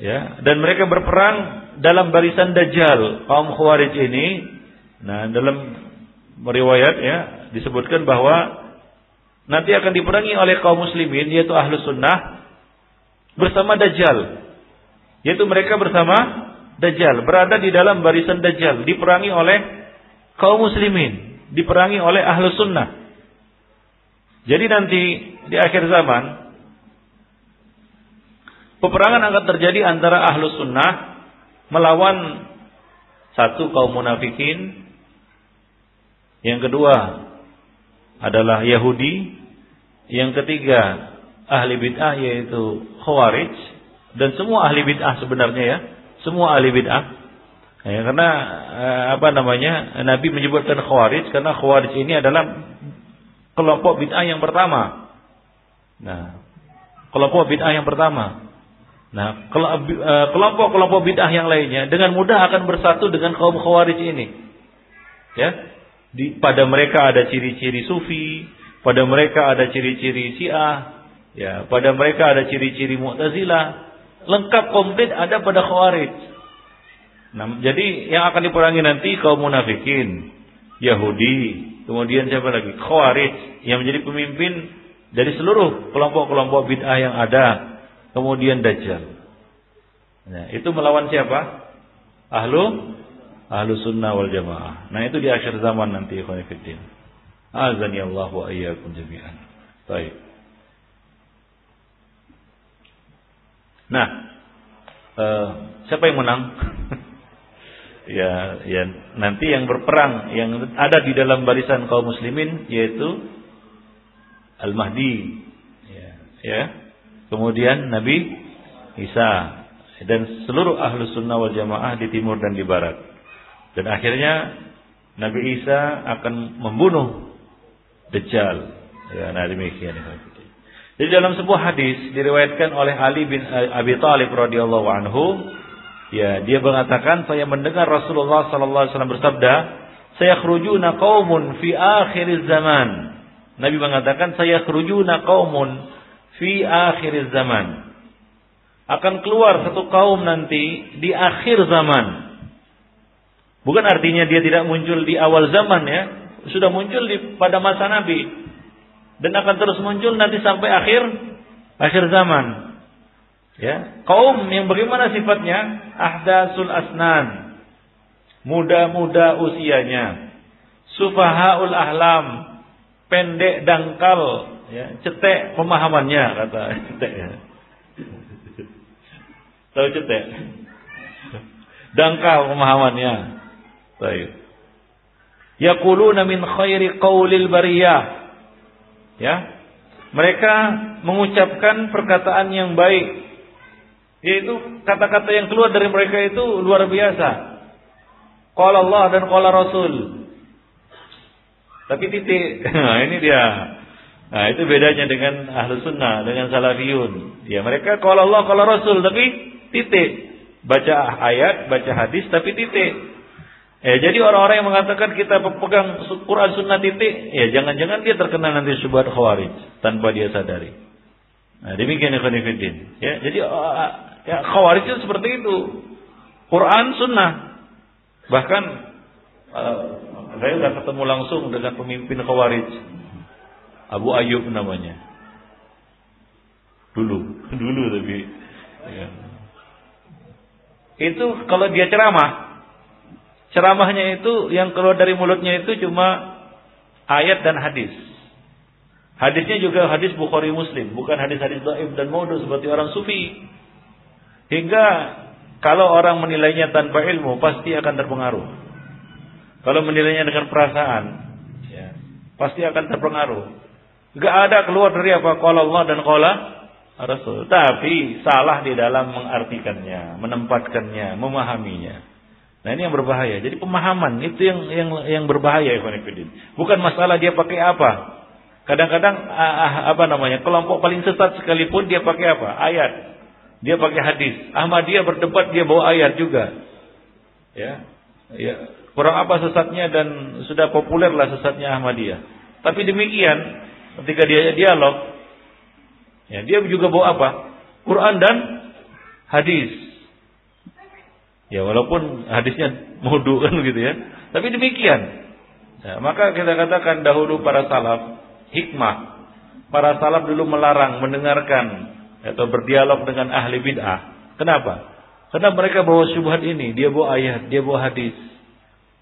Ya, dan mereka berperang dalam barisan Dajjal, kaum Khawarij ini. Nah, dalam riwayat ya disebutkan bahwa nanti akan diperangi oleh kaum muslimin yaitu ahlu sunnah bersama Dajjal. Yaitu mereka bersama Dajjal berada di dalam barisan Dajjal diperangi oleh kaum muslimin, diperangi oleh ahlu sunnah. Jadi nanti di akhir zaman peperangan akan terjadi antara ahlu sunnah melawan satu kaum munafikin, yang kedua adalah Yahudi, yang ketiga ahli bid'ah yaitu Khawarij dan semua ahli bid'ah sebenarnya ya semua ahli bid'ah. Ya, karena eh, apa namanya? Nabi menyebutkan khawarij karena khawarij ini adalah kelompok bid'ah yang pertama. Nah, kelompok bid'ah yang pertama. Nah, eh, kelompok-kelompok bid'ah yang lainnya dengan mudah akan bersatu dengan kaum khawarij ini. Ya. Di, pada mereka ada ciri-ciri sufi, pada mereka ada ciri-ciri Syiah, ya, pada mereka ada ciri-ciri Mu'tazilah, lengkap komplit ada pada khawarij. Nah, jadi yang akan diperangi nanti kaum munafikin, Yahudi, kemudian siapa lagi? Khawarij yang menjadi pemimpin dari seluruh kelompok-kelompok bid'ah yang ada, kemudian Dajjal. Nah, itu melawan siapa? Ahlu ahlu sunnah wal jamaah. Nah itu di akhir zaman nanti. Azani Allah wa iyyakum jami'an. Baik. Nah, uh, siapa yang menang? ya, ya nanti yang berperang yang ada di dalam barisan kaum muslimin yaitu Al-Mahdi. Ya, ya. Kemudian Nabi Isa dan seluruh ahlu sunnah wal jamaah di timur dan di barat. Dan akhirnya Nabi Isa akan membunuh Dajjal. Ya, nah demikian. Jadi dalam sebuah hadis diriwayatkan oleh Ali bin Abi Thalib radhiyallahu anhu, ya dia mengatakan saya mendengar Rasulullah sallallahu alaihi wasallam bersabda, saya khurujuna qaumun fi akhir zaman. Nabi mengatakan saya khurujuna qaumun fi akhir zaman. Akan keluar satu kaum nanti di akhir zaman. Bukan artinya dia tidak muncul di awal zaman ya, sudah muncul di pada masa Nabi dan akan terus muncul nanti sampai akhir akhir zaman. Ya, kaum yang bagaimana sifatnya? Ahdasul asnan. Muda-muda usianya. Sufahaul ahlam. Pendek dangkal, ya, cetek pemahamannya kata cetek ya. Tahu cetek? Dangkal pemahamannya. Baik. Yaquluna min khairi qaulil bariyah. Ya. Mereka mengucapkan perkataan yang baik. Yaitu kata-kata yang keluar dari mereka itu luar biasa. Qala Allah dan qala Rasul. Tapi titik. Nah, ini dia. Nah, itu bedanya dengan ahlu sunnah, dengan salafiyun. Ya, mereka qala Allah, qala Rasul, tapi titik. Baca ayat, baca hadis, tapi titik. Ya, jadi orang-orang yang mengatakan kita pegang Quran Sunnah titik, ya jangan-jangan dia terkena nanti subhat khawarij tanpa dia sadari. Nah, demikian ikhwan Ya, jadi uh, ya, khawarij itu seperti itu. Quran Sunnah. Bahkan uh, saya sudah ketemu langsung dengan pemimpin khawarij. Abu Ayyub namanya. Dulu, dulu tapi. Ya. Itu kalau dia ceramah, ceramahnya itu yang keluar dari mulutnya itu cuma ayat dan hadis. Hadisnya juga hadis Bukhari Muslim, bukan hadis-hadis dhaif dan modus seperti orang sufi. Hingga kalau orang menilainya tanpa ilmu pasti akan terpengaruh. Kalau menilainya dengan perasaan, ya, pasti akan terpengaruh. Gak ada keluar dari apa kalau Allah dan qala Rasul, tapi salah di dalam mengartikannya, menempatkannya, memahaminya. Nah ini yang berbahaya. Jadi pemahaman itu yang yang yang berbahaya Ikhwanifidin. Bukan masalah dia pakai apa. Kadang-kadang apa namanya kelompok paling sesat sekalipun dia pakai apa? Ayat. Dia pakai hadis. Ahmadiyah berdebat dia bawa ayat juga. Ya. Ya. Kurang apa sesatnya dan sudah populer lah sesatnya Ahmadiyah. Tapi demikian ketika dia dialog ya dia juga bawa apa? Quran dan hadis. Ya walaupun hadisnya mudu kan gitu ya. Tapi demikian. Ya, maka kita katakan dahulu para salaf hikmah. Para salaf dulu melarang mendengarkan atau berdialog dengan ahli bid'ah. Kenapa? Karena mereka bawa syubhat ini, dia bawa ayat, dia bawa hadis.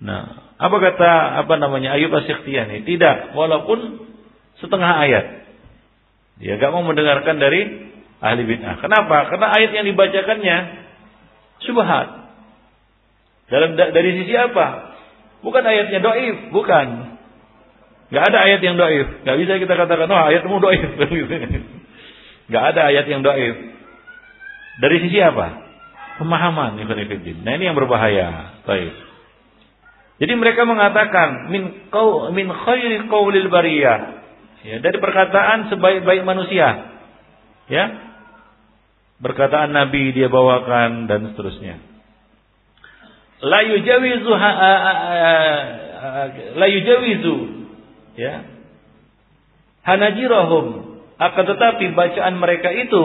Nah, apa kata apa namanya Ayub Asyikhtiyani? Tidak, walaupun setengah ayat. Dia gak mau mendengarkan dari ahli bid'ah. Kenapa? Karena ayat yang dibacakannya syubhat. Dalam dari sisi apa? Bukan ayatnya doif, bukan. Gak ada ayat yang doif. Gak bisa kita katakan, oh ayatmu doif. Gak ada ayat yang doif. Dari sisi apa? Pemahaman. Nah ini yang berbahaya. Baik. Jadi mereka mengatakan min kau min khairi qaulil bariyah. Ya, dari perkataan sebaik-baik manusia. Ya. Perkataan Nabi dia bawakan dan seterusnya la yujawizu la yujawizu ya hanajirahum akan tetapi bacaan mereka itu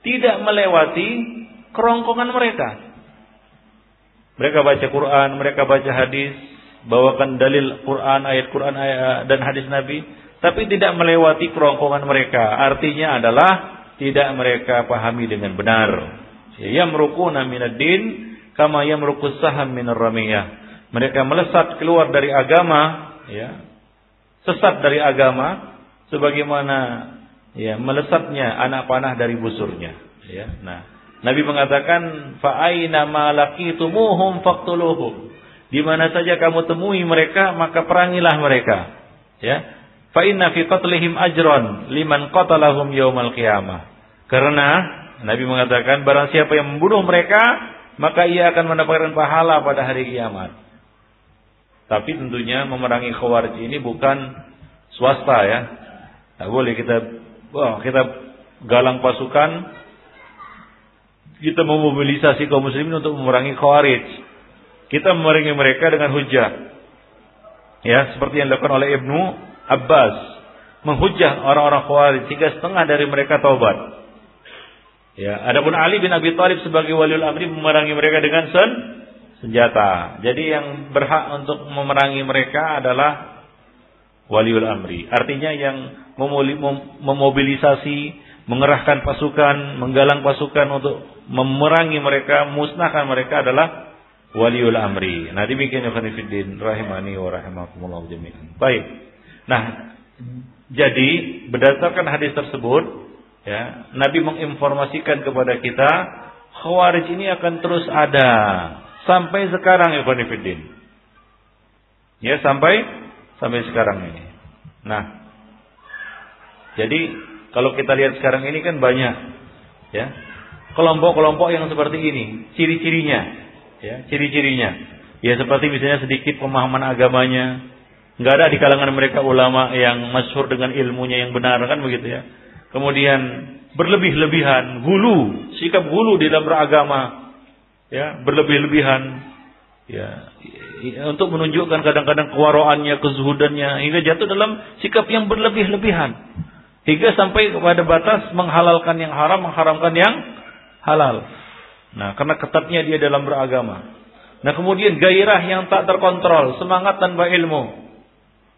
tidak melewati kerongkongan mereka. Mereka baca Quran, mereka baca hadis, bawakan dalil Quran, ayat Quran ayat, dan hadis Nabi, tapi tidak melewati kerongkongan mereka. Artinya adalah tidak mereka pahami dengan benar. Ya merukuna minad din kama yamruqus saham minar ramiyah. Mereka melesat keluar dari agama, ya. Sesat dari agama sebagaimana ya melesatnya anak panah dari busurnya, ya. Nah, Nabi mengatakan fa aina ma laqitumuhum faqtuluhum. Di mana saja kamu temui mereka, maka perangilah mereka. Ya. Fa inna fi qatlihim ajran liman qatalahum yaumal qiyamah. Karena Nabi mengatakan barang siapa yang membunuh mereka, maka ia akan mendapatkan pahala pada hari kiamat. Tapi tentunya memerangi khawarij ini bukan swasta ya. Tak boleh kita wah, kita galang pasukan kita memobilisasi kaum muslimin untuk memerangi khawarij. Kita memerangi mereka dengan hujah. Ya, seperti yang dilakukan oleh Ibnu Abbas. Menghujah orang-orang Khawarij sehingga setengah dari mereka taubat. Ya, adapun Ali bin Abi Thalib sebagai waliul amri memerangi mereka dengan sen senjata. Jadi yang berhak untuk memerangi mereka adalah waliul amri. Artinya yang memobilisasi, mengerahkan pasukan, menggalang pasukan untuk memerangi mereka, musnahkan mereka adalah waliul amri. Nah, demikian ya khanifiddin rahimani wa rahimakumullah jami'an. Baik. Nah, jadi berdasarkan hadis tersebut, ya, Nabi menginformasikan kepada kita Khawarij ini akan terus ada sampai sekarang ya khanifiddin. Ya, sampai sampai sekarang ini. Nah, jadi kalau kita lihat sekarang ini kan banyak ya kelompok-kelompok yang seperti ini, ciri-cirinya ya ciri-cirinya ya seperti misalnya sedikit pemahaman agamanya nggak ada di kalangan mereka ulama yang masyhur dengan ilmunya yang benar kan begitu ya kemudian berlebih-lebihan gulu sikap gulu di dalam beragama ya berlebih-lebihan ya untuk menunjukkan kadang-kadang kewaroannya kezuhudannya hingga jatuh dalam sikap yang berlebih-lebihan hingga sampai kepada batas menghalalkan yang haram mengharamkan yang halal Nah, karena ketatnya dia dalam beragama. Nah, kemudian gairah yang tak terkontrol, semangat tanpa ilmu.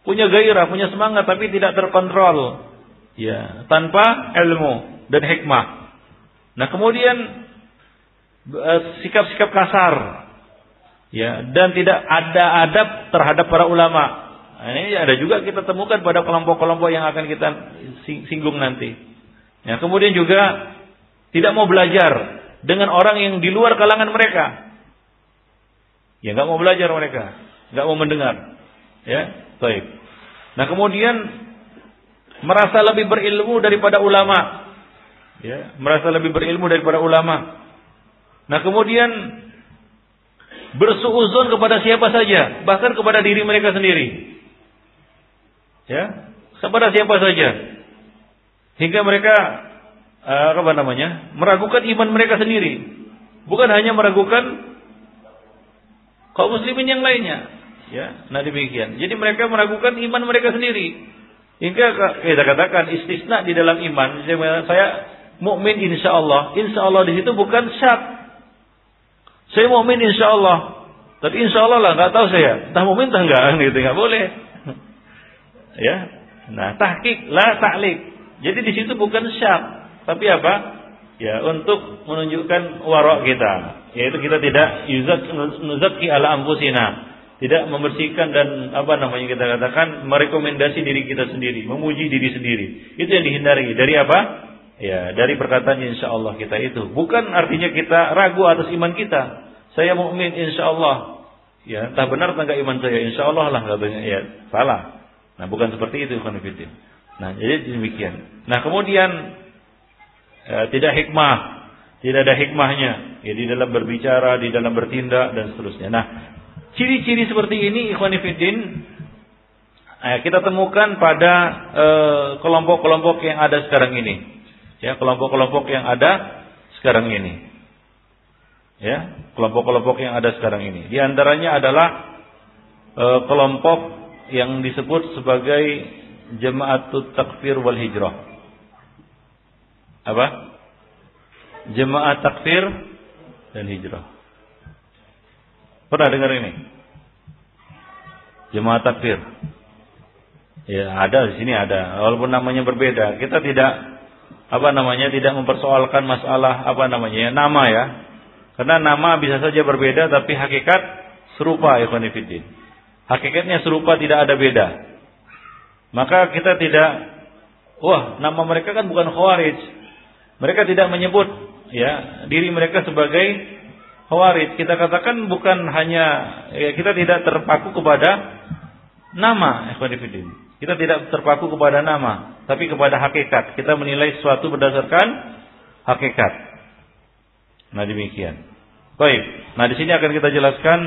Punya gairah, punya semangat tapi tidak terkontrol. Ya, tanpa ilmu dan hikmah. Nah, kemudian eh, sikap-sikap kasar. Ya, dan tidak ada adab terhadap para ulama. Nah, ini ada juga kita temukan pada kelompok-kelompok yang akan kita singgung nanti. Ya, kemudian juga tidak mau belajar dengan orang yang di luar kalangan mereka. Ya nggak mau belajar mereka, nggak mau mendengar. Ya, baik. Nah kemudian merasa lebih berilmu daripada ulama. Ya, merasa lebih berilmu daripada ulama. Nah kemudian bersuuzon kepada siapa saja, bahkan kepada diri mereka sendiri. Ya, kepada siapa saja. Hingga mereka uh, apa namanya meragukan iman mereka sendiri bukan hanya meragukan kaum muslimin yang lainnya ya nah demikian jadi mereka meragukan iman mereka sendiri hingga kita katakan istisna di dalam iman. Saya mukmin insya Allah insya Allah di situ bukan syak. Saya mukmin insya Allah tapi insya Allah lah nggak tahu saya. Entah mukmin entah enggak gitu nggak boleh. Ya. Nah tahkik lah taklik jadi di situ bukan syak. Tapi apa? Ya, untuk menunjukkan warok kita, yaitu kita tidak yuzat nuzaki ala ampusina, tidak membersihkan dan apa namanya kita katakan merekomendasi diri kita sendiri, memuji diri sendiri. Itu yang dihindari. Dari apa? Ya, dari perkataan insya Allah kita itu. Bukan artinya kita ragu atas iman kita. Saya mukmin insya Allah. Ya, entah benar entah iman saya. Insya Allah lah katanya. Ya, salah. Nah, bukan seperti itu, Khonifuddin. Nah, jadi demikian. Nah, kemudian ya, tidak hikmah, tidak ada hikmahnya ya di dalam berbicara, di dalam bertindak dan seterusnya. Nah, ciri-ciri seperti ini ikhwan fillah eh, kita temukan pada eh, kelompok-kelompok yang ada sekarang ini. Ya, kelompok-kelompok yang ada sekarang ini. Ya, kelompok-kelompok yang ada sekarang ini. Di antaranya adalah eh, kelompok yang disebut sebagai Jemaatut Takfir wal Hijrah apa? Jemaah takfir dan hijrah. Pernah dengar ini? Jemaah takfir. Ya, ada di sini ada. Walaupun namanya berbeda, kita tidak apa namanya tidak mempersoalkan masalah apa namanya ya, nama ya. Karena nama bisa saja berbeda tapi hakikat serupa ikhwan fillah. Hakikatnya serupa tidak ada beda. Maka kita tidak wah, nama mereka kan bukan khawarij. Mereka tidak menyebut ya diri mereka sebagai khawarij. Kita katakan bukan hanya ya, kita tidak terpaku kepada nama ikhwan fillah. Kita tidak terpaku kepada nama, tapi kepada hakikat. Kita menilai sesuatu berdasarkan hakikat. Nah demikian. Baik. Nah di sini akan kita jelaskan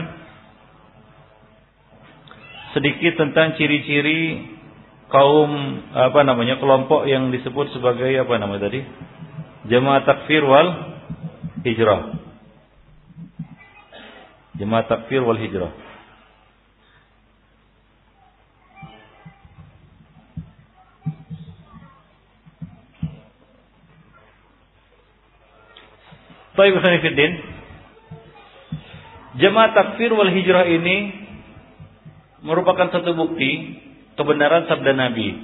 sedikit tentang ciri-ciri kaum apa namanya kelompok yang disebut sebagai apa namanya tadi jemaah takfir wal hijrah. Jemaah takfir wal hijrah. Baik Fiddin Jemaah takfir wal hijrah ini merupakan satu bukti kebenaran sabda Nabi.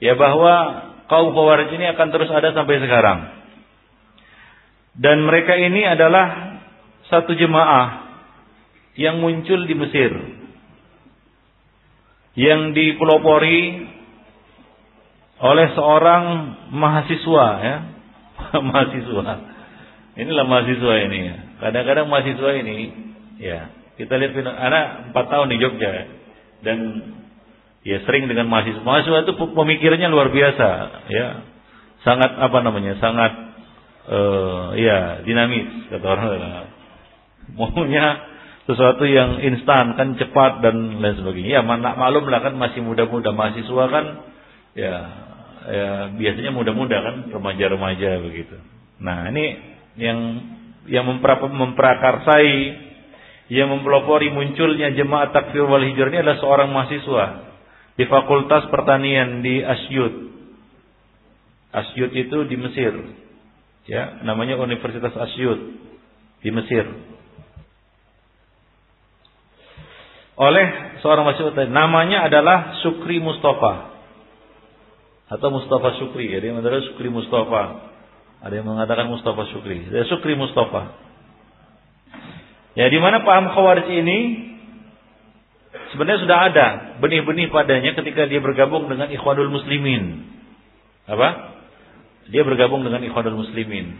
Ya bahwa kaum Khawarij ini akan terus ada sampai sekarang. Dan mereka ini adalah satu jemaah yang muncul di Mesir. Yang dipelopori oleh seorang mahasiswa ya. mahasiswa Inilah mahasiswa ini. Kadang-kadang mahasiswa ini, ya kita lihat anak empat tahun di Jogja dan ya sering dengan mahasiswa. Mahasiswa itu pemikirannya luar biasa, ya sangat apa namanya, sangat uh, ya dinamis kata orang. Maunya sesuatu yang instan kan cepat dan lain sebagainya. Ya mana malum lah kan masih muda-muda mahasiswa kan ya ya biasanya muda-muda kan remaja-remaja begitu. Nah ini yang yang memprakarsai yang mempelopori munculnya jemaah takfir wal hijrah ini adalah seorang mahasiswa di Fakultas Pertanian di Asyut. Asyut itu di Mesir. Ya, namanya Universitas Asyut di Mesir. Oleh seorang mahasiswa namanya adalah Sukri Mustafa atau Mustafa Sukri dia adalah Sukri Mustafa ada yang mengatakan Mustafa Syukri. Saya Syukri Mustafa. Ya di mana paham khawarij ini sebenarnya sudah ada benih-benih padanya ketika dia bergabung dengan Ikhwanul Muslimin. Apa? Dia bergabung dengan Ikhwanul Muslimin.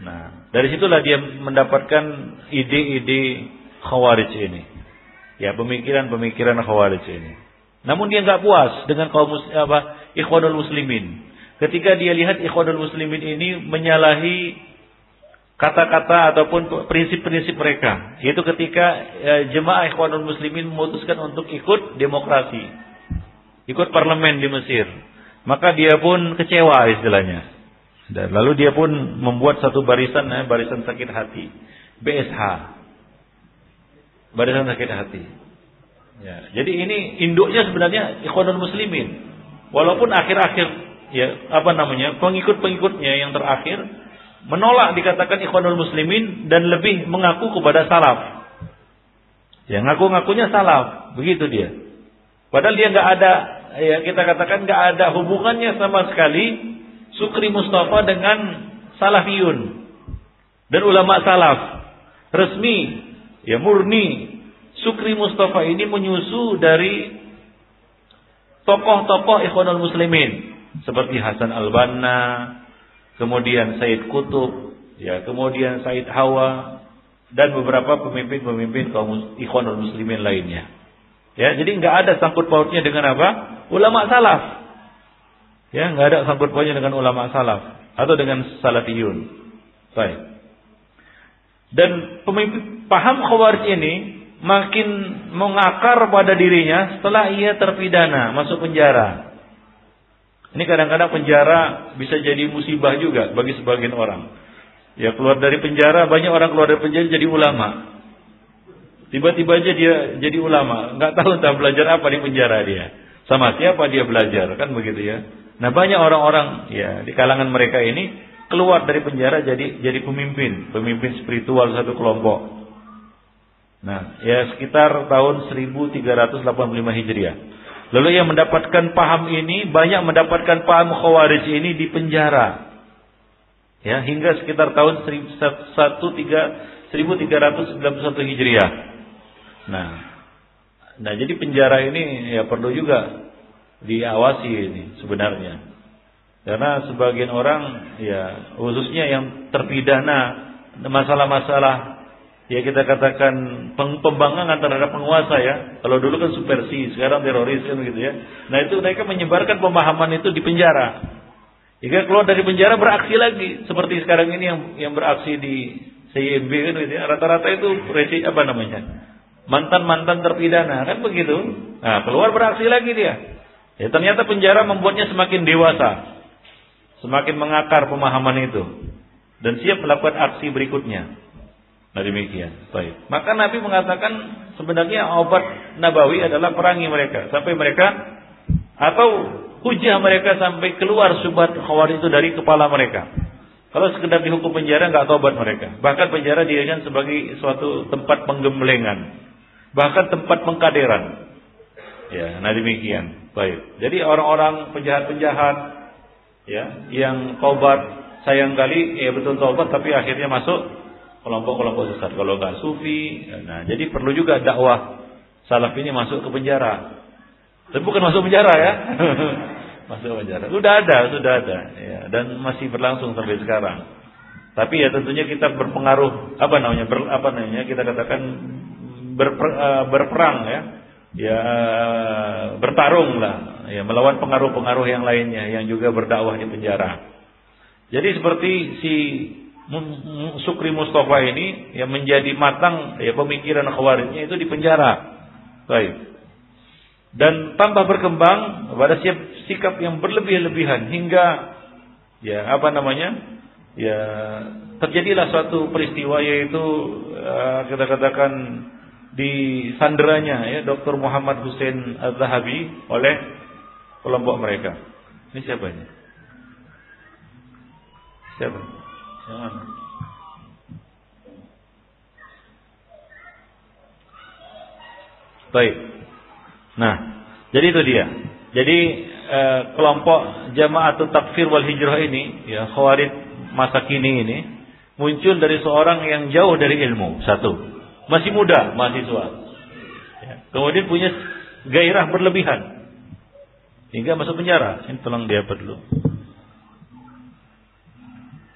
Nah, dari situlah dia mendapatkan ide-ide khawarij ini. Ya, pemikiran-pemikiran khawarij ini. Namun dia nggak puas dengan kaum apa Ikhwanul Muslimin ketika dia lihat ikhwanul muslimin ini menyalahi kata-kata ataupun prinsip-prinsip mereka. Yaitu ketika e, jemaah ikhwanul muslimin memutuskan untuk ikut demokrasi. Ikut parlemen di Mesir. Maka dia pun kecewa istilahnya. Dan lalu dia pun membuat satu barisan, eh, barisan sakit hati. BSH. Barisan sakit hati. Ya, jadi ini induknya sebenarnya ikhwanul muslimin. Walaupun akhir-akhir ya apa namanya pengikut-pengikutnya yang terakhir menolak dikatakan ikhwanul muslimin dan lebih mengaku kepada salaf. Ya ngaku-ngakunya salaf, begitu dia. Padahal dia nggak ada ya kita katakan nggak ada hubungannya sama sekali Sukri Mustafa dengan salafiyun dan ulama salaf resmi ya murni Sukri Mustafa ini menyusu dari tokoh-tokoh ikhwanul muslimin seperti Hasan Al-Banna, kemudian Said Kutub, ya, kemudian Said Hawa dan beberapa pemimpin-pemimpin kaum Ikhwanul Muslimin lainnya. Ya, jadi nggak ada sangkut pautnya dengan apa? Ulama salaf. Ya, nggak ada sangkut pautnya dengan ulama salaf atau dengan salafiyun. Baik. Dan pemimpin paham khawarij ini makin mengakar pada dirinya setelah ia terpidana masuk penjara. Ini kadang-kadang penjara bisa jadi musibah juga bagi sebagian orang. Ya keluar dari penjara, banyak orang keluar dari penjara jadi ulama. Tiba-tiba aja dia jadi ulama, nggak tahu entah belajar apa di penjara dia. Sama siapa dia belajar, kan begitu ya. Nah banyak orang-orang ya di kalangan mereka ini keluar dari penjara jadi jadi pemimpin, pemimpin spiritual satu kelompok. Nah, ya sekitar tahun 1385 Hijriah. Lalu yang mendapatkan paham ini banyak mendapatkan paham khawarij ini di penjara. Ya, hingga sekitar tahun 1391 Hijriah. Nah, nah jadi penjara ini ya perlu juga diawasi ini sebenarnya. Karena sebagian orang ya khususnya yang terpidana masalah-masalah ya kita katakan pembangkangan terhadap penguasa ya. Kalau dulu kan supersi, sekarang teroris kan gitu ya. Nah itu mereka menyebarkan pemahaman itu di penjara. Jika keluar dari penjara beraksi lagi seperti sekarang ini yang yang beraksi di CIMB kan gitu ya. Rata-rata itu resi apa namanya? Mantan-mantan terpidana kan begitu. Nah, keluar beraksi lagi dia. Ya ternyata penjara membuatnya semakin dewasa. Semakin mengakar pemahaman itu dan siap melakukan aksi berikutnya. Nah demikian. Baik. Maka Nabi mengatakan sebenarnya obat nabawi adalah perangi mereka sampai mereka atau hujah mereka sampai keluar subhat khawar itu dari kepala mereka. Kalau sekedar dihukum penjara nggak tobat mereka. Bahkan penjara dijadikan sebagai suatu tempat penggemblengan. Bahkan tempat pengkaderan. Ya, nah demikian. Baik. Jadi orang-orang penjahat-penjahat ya yang tobat sayang kali ya betul tobat tapi akhirnya masuk kelompok-kelompok sesat. Kalau nggak sufi, nah jadi perlu juga dakwah salaf ini masuk ke penjara. Tapi bukan masuk penjara ya, masuk penjara. Sudah ada, sudah ada, ya, dan masih berlangsung sampai sekarang. Tapi ya tentunya kita berpengaruh apa namanya ber, apa namanya kita katakan berper, uh, berperang ya, ya bertarung lah, ya melawan pengaruh-pengaruh yang lainnya yang juga berdakwah di penjara. Jadi seperti si Sukri Mustafa ini yang menjadi matang ya pemikiran khawarijnya itu di penjara. Baik. Dan tambah berkembang pada sikap yang berlebih-lebihan hingga ya apa namanya? Ya terjadilah suatu peristiwa yaitu uh, kita katakan di sanderanya ya Dr. Muhammad Hussein Az-Zahabi oleh kelompok mereka. Ini siapa ini? Siapa? Mana? Baik. Nah, jadi itu dia. Jadi eh, kelompok atau takfir wal hijrah ini, ya khawarij masa kini ini muncul dari seorang yang jauh dari ilmu. Satu, masih muda, mahasiswa. Ya. Kemudian punya gairah berlebihan hingga masuk penjara. Ini tolong dia dulu.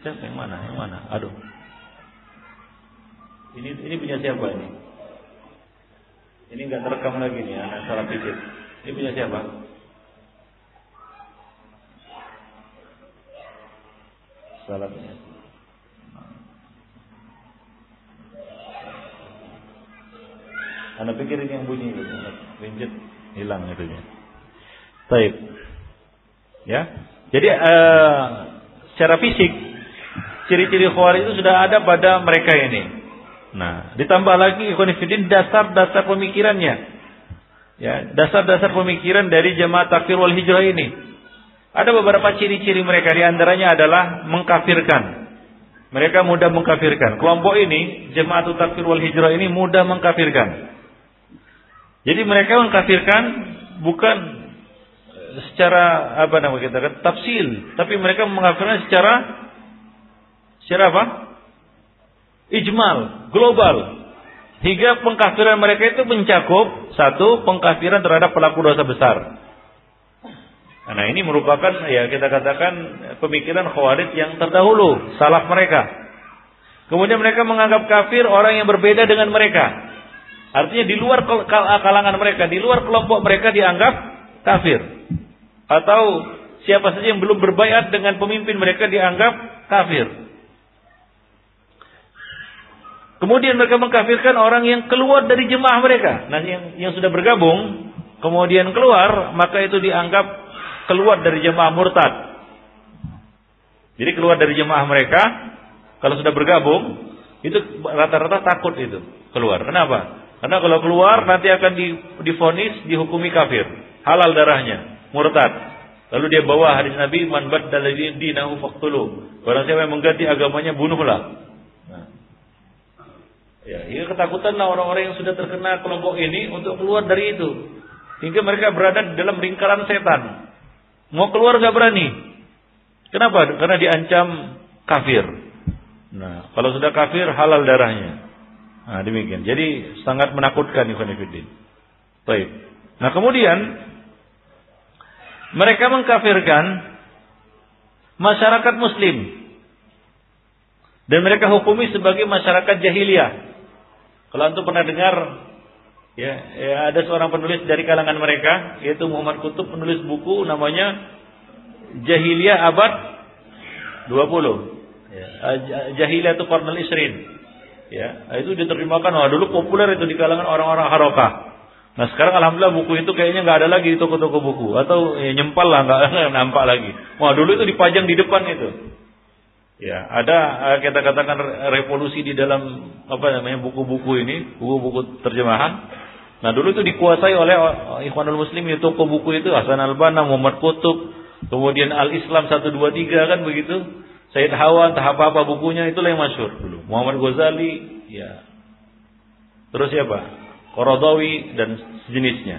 Siapa yang mana? Yang mana? Aduh. Ini ini punya siapa ini? Ini nggak terekam lagi nih, anak salah pikir. Ini punya siapa? Salah punya. Anda pikir ini yang bunyi gitu, pinjat hilang itunya. Baik. Ya. Jadi uh, secara fisik ciri-ciri khawarij itu sudah ada pada mereka ini. Nah, ditambah lagi ikhwanifidin dasar-dasar pemikirannya. Ya, dasar-dasar pemikiran dari jemaah takfir wal hijrah ini. Ada beberapa ciri-ciri mereka di antaranya adalah mengkafirkan. Mereka mudah mengkafirkan. Kelompok ini, jemaah takfir wal hijrah ini mudah mengkafirkan. Jadi mereka mengkafirkan bukan secara apa namanya kita kata tafsil, tapi mereka mengkafirkan secara Secara apa? Ijmal, global. Hingga pengkafiran mereka itu mencakup satu pengkafiran terhadap pelaku dosa besar. Nah ini merupakan ya kita katakan pemikiran khawarij yang terdahulu, salaf mereka. Kemudian mereka menganggap kafir orang yang berbeda dengan mereka. Artinya di luar kalangan mereka, di luar kelompok mereka dianggap kafir. Atau siapa saja yang belum berbayat dengan pemimpin mereka dianggap kafir. Kemudian mereka mengkafirkan orang yang keluar dari jemaah mereka. Nah, yang, yang sudah bergabung, kemudian keluar, maka itu dianggap keluar dari jemaah murtad. Jadi keluar dari jemaah mereka, kalau sudah bergabung, itu rata-rata takut itu keluar. Kenapa? Karena kalau keluar nanti akan difonis, dihukumi kafir, halal darahnya, murtad. Lalu dia bawa hadis Nabi, man baddala dinahu faqtulu. Barang siapa yang mengganti agamanya, bunuhlah. Ya, ini ketakutanlah orang-orang yang sudah terkena kelompok ini untuk keluar dari itu. Hingga mereka berada di dalam lingkaran setan. Mau keluar gak berani. Kenapa? Karena diancam kafir. Nah, kalau sudah kafir halal darahnya. Nah, demikian. Jadi sangat menakutkan Ibn Baik. Nah, kemudian mereka mengkafirkan masyarakat muslim dan mereka hukumi sebagai masyarakat jahiliyah. Kalau antum pernah dengar ya, ya ada seorang penulis dari kalangan mereka yaitu Muhammad Kutub penulis buku namanya Jahiliyah abad 20. Ya, Jahiliyah itu Qarnul Isrin. Ya, itu diterjemahkan wah dulu populer itu di kalangan orang-orang harokah. Nah sekarang alhamdulillah buku itu kayaknya nggak ada lagi di toko-toko buku atau ya, nyempal lah nggak nampak lagi. Wah dulu itu dipajang di depan itu. Ya ada eh, kita katakan revolusi di dalam apa namanya buku-buku ini, buku-buku terjemahan. Nah dulu itu dikuasai oleh eh, Ikhwanul Muslim itu toko buku itu Hasan Al-Banna, Muhammad Kutub, kemudian Al Islam 123 kan begitu. Sayyid Hawa entah apa-apa bukunya itulah yang masyur dulu. Muhammad Ghazali, ya. Terus siapa? Qaradawi dan sejenisnya.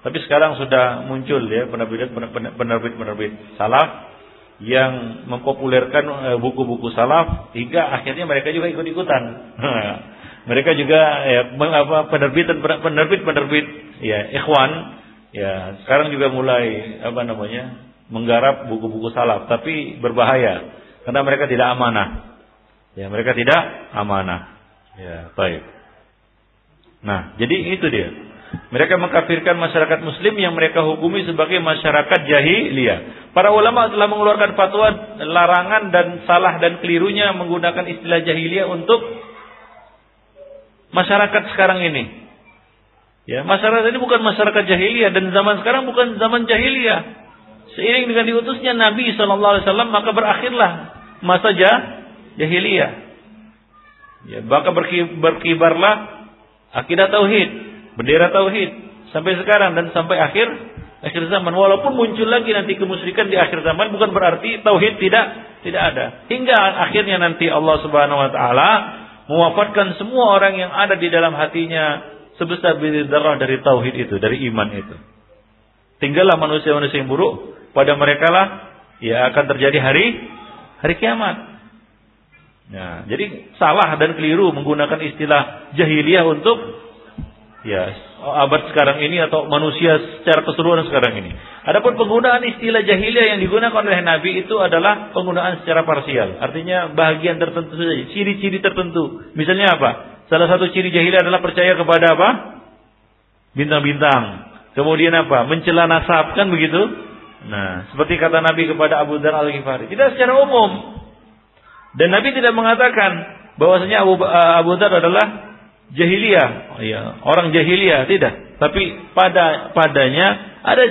Tapi sekarang sudah muncul ya penerbit-penerbit salaf yang mempopulerkan eh, buku-buku salaf hingga akhirnya mereka juga ikut-ikutan. mereka juga ya apa penerbit penerbit ya ikhwan ya sekarang juga mulai apa namanya menggarap buku-buku salaf tapi berbahaya karena mereka tidak amanah. Ya, mereka tidak amanah. Ya, baik. Nah, jadi itu dia. Mereka mengkafirkan masyarakat muslim yang mereka hukumi sebagai masyarakat jahiliyah. Para ulama telah mengeluarkan fatwa larangan dan salah dan kelirunya menggunakan istilah jahiliyah untuk masyarakat sekarang ini. Ya, masyarakat ini bukan masyarakat jahiliyah dan zaman sekarang bukan zaman jahiliyah. Seiring dengan diutusnya Nabi Wasallam maka berakhirlah masa jahiliyah. Ya, maka berkibarlah akidah tauhid, bendera tauhid sampai sekarang dan sampai akhir akhir zaman. Walaupun muncul lagi nanti kemusyrikan di akhir zaman bukan berarti tauhid tidak tidak ada. Hingga akhirnya nanti Allah Subhanahu wa taala mewafatkan semua orang yang ada di dalam hatinya sebesar biji darah dari tauhid itu, dari iman itu. Tinggallah manusia-manusia yang buruk pada mereka lah ya akan terjadi hari hari kiamat. Ya, jadi salah dan keliru menggunakan istilah jahiliyah untuk ya abad sekarang ini atau manusia secara keseluruhan sekarang ini. Adapun penggunaan istilah jahiliyah yang digunakan oleh Nabi itu adalah penggunaan secara parsial. Artinya bagian tertentu saja, ciri-ciri tertentu. Misalnya apa? Salah satu ciri jahiliyah adalah percaya kepada apa? Bintang-bintang. Kemudian apa? Mencela nasab kan begitu? Nah, seperti kata Nabi kepada Abu Dhar Al-Ghifari. Tidak secara umum. Dan Nabi tidak mengatakan bahwasanya Abu, uh, Abu adalah jahiliyah. Oh, iya, orang jahiliyah. Tidak. Tapi pada padanya ada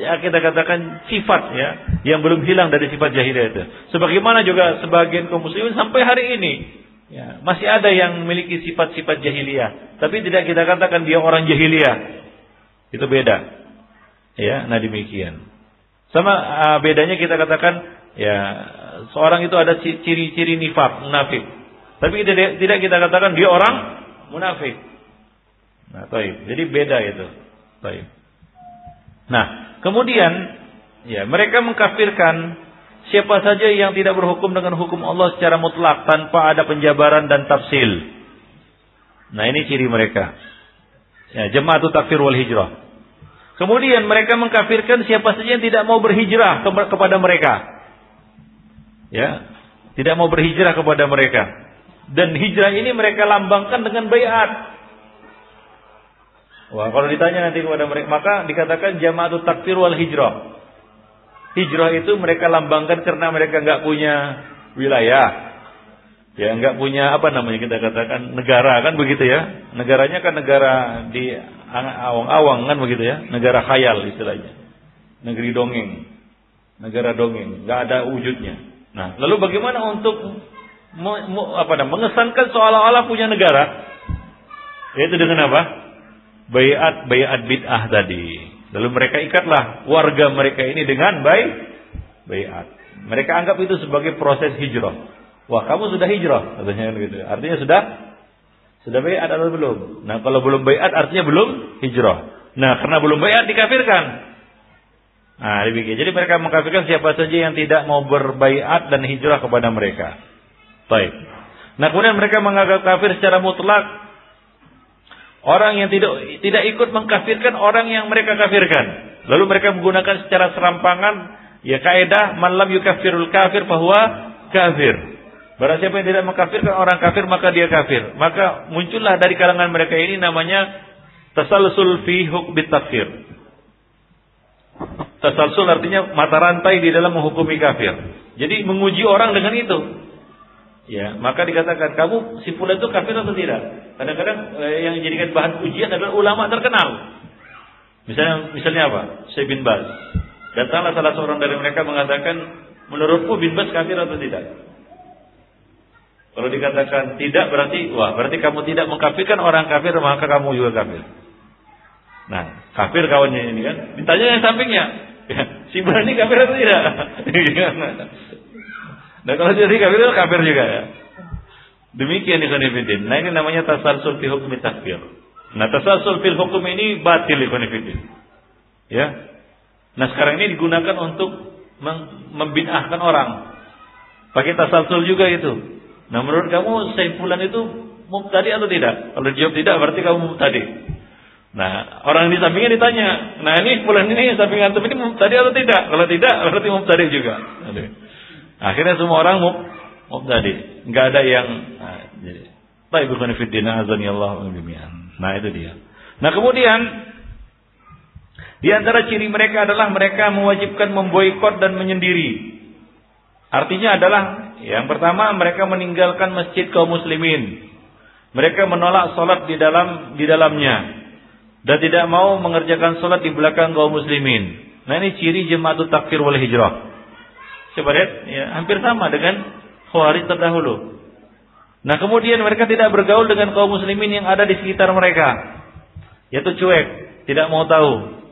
ya kita katakan sifat ya yang belum hilang dari sifat jahiliyah itu. Sebagaimana juga sebagian kaum muslimin sampai hari ini ya, masih ada yang memiliki sifat-sifat jahiliyah, tapi tidak kita katakan dia orang jahiliyah. Itu beda. Ya, nah demikian. Sama uh, bedanya kita katakan ya seorang itu ada ciri-ciri nifak, munafik. Tapi tidak tidak kita katakan dia orang munafik. Nah, taib. Jadi beda itu. Taib. Nah, kemudian ya mereka mengkafirkan siapa saja yang tidak berhukum dengan hukum Allah secara mutlak tanpa ada penjabaran dan tafsil. Nah, ini ciri mereka. Ya, jemaah takfir wal hijrah. Kemudian mereka mengkafirkan siapa saja yang tidak mau berhijrah ke kepada mereka. Ya, tidak mau berhijrah kepada mereka. Dan hijrah ini mereka lambangkan dengan bayat. Wah, kalau ditanya nanti kepada mereka, maka dikatakan jamaatut takfir wal hijrah. Hijrah itu mereka lambangkan karena mereka nggak punya wilayah, ya nggak punya apa namanya kita katakan negara kan begitu ya negaranya kan negara di awang-awang kan begitu ya. Negara khayal istilahnya. Negeri dongeng. Negara dongeng. Nggak ada wujudnya. Nah lalu bagaimana untuk mo, mo, apa namanya mengesankan seolah-olah punya negara? Yaitu dengan apa? Bayat bayat bid'ah tadi. Lalu mereka ikatlah warga mereka ini dengan baik bayat. Mereka anggap itu sebagai proses hijrah. Wah kamu sudah hijrah? Katanya gitu. Artinya sudah sudah bayat atau belum? Nah kalau belum bayat artinya belum hijrah. Nah karena belum bayat dikafirkan. Nah, demikian. Jadi mereka mengkafirkan siapa saja yang tidak mau berbaiat dan hijrah kepada mereka. Baik. Nah, kemudian mereka menganggap kafir secara mutlak orang yang tidak tidak ikut mengkafirkan orang yang mereka kafirkan. Lalu mereka menggunakan secara serampangan ya kaidah malam yukafirul kafir bahwa kafir. Barang siapa yang tidak mengkafirkan orang kafir maka dia kafir. Maka muncullah dari kalangan mereka ini namanya tasalsul fi hukmi takfir. Tasalsul artinya mata rantai di dalam menghukumi kafir. Jadi menguji orang dengan itu. Ya, maka dikatakan kamu si fulan itu kafir atau tidak? Kadang-kadang eh, yang dijadikan bahan ujian adalah ulama terkenal. Misalnya misalnya apa? Syekh bin Baz. Datanglah salah seorang dari mereka mengatakan, menurutku bin Baz kafir atau tidak? Kalau dikatakan tidak berarti wah berarti kamu tidak mengkafirkan orang kafir maka kamu juga kafir. Nah, kafir kawannya ini kan. Ditanya yang sampingnya, ya, si berani kafir atau tidak? Nah kalau jadi kafir itu kafir juga ya. Demikian ikhwanifidin. Nah ini namanya tasalsul fi hukmi takfir. Nah tasalsul fil hukum ini batil ikhwanifidin. Ya. Nah sekarang ini digunakan untuk membid'ahkan orang. Pakai tasalsul juga itu. Nah menurut kamu Saifulan itu mubtadi atau tidak? Kalau dijawab tidak berarti kamu mubtadi. Nah, orang di sampingnya ditanya, nah ini bulan ini samping antum ini mubtadi atau tidak? Kalau tidak, berarti mubtadi juga. Akhirnya semua orang mau mau tadi, nggak ada yang nah. Baik bukan fitina azani Allah Nah itu dia. Nah kemudian di antara ciri mereka adalah mereka mewajibkan memboikot dan menyendiri. Artinya adalah yang pertama mereka meninggalkan masjid kaum muslimin. Mereka menolak sholat di dalam di dalamnya dan tidak mau mengerjakan sholat di belakang kaum muslimin. Nah ini ciri jemaatut takfir wal hijrah. Coba lihat, ya, hampir sama dengan Khawarij terdahulu. Nah kemudian mereka tidak bergaul dengan kaum muslimin yang ada di sekitar mereka. Yaitu cuek, tidak mau tahu.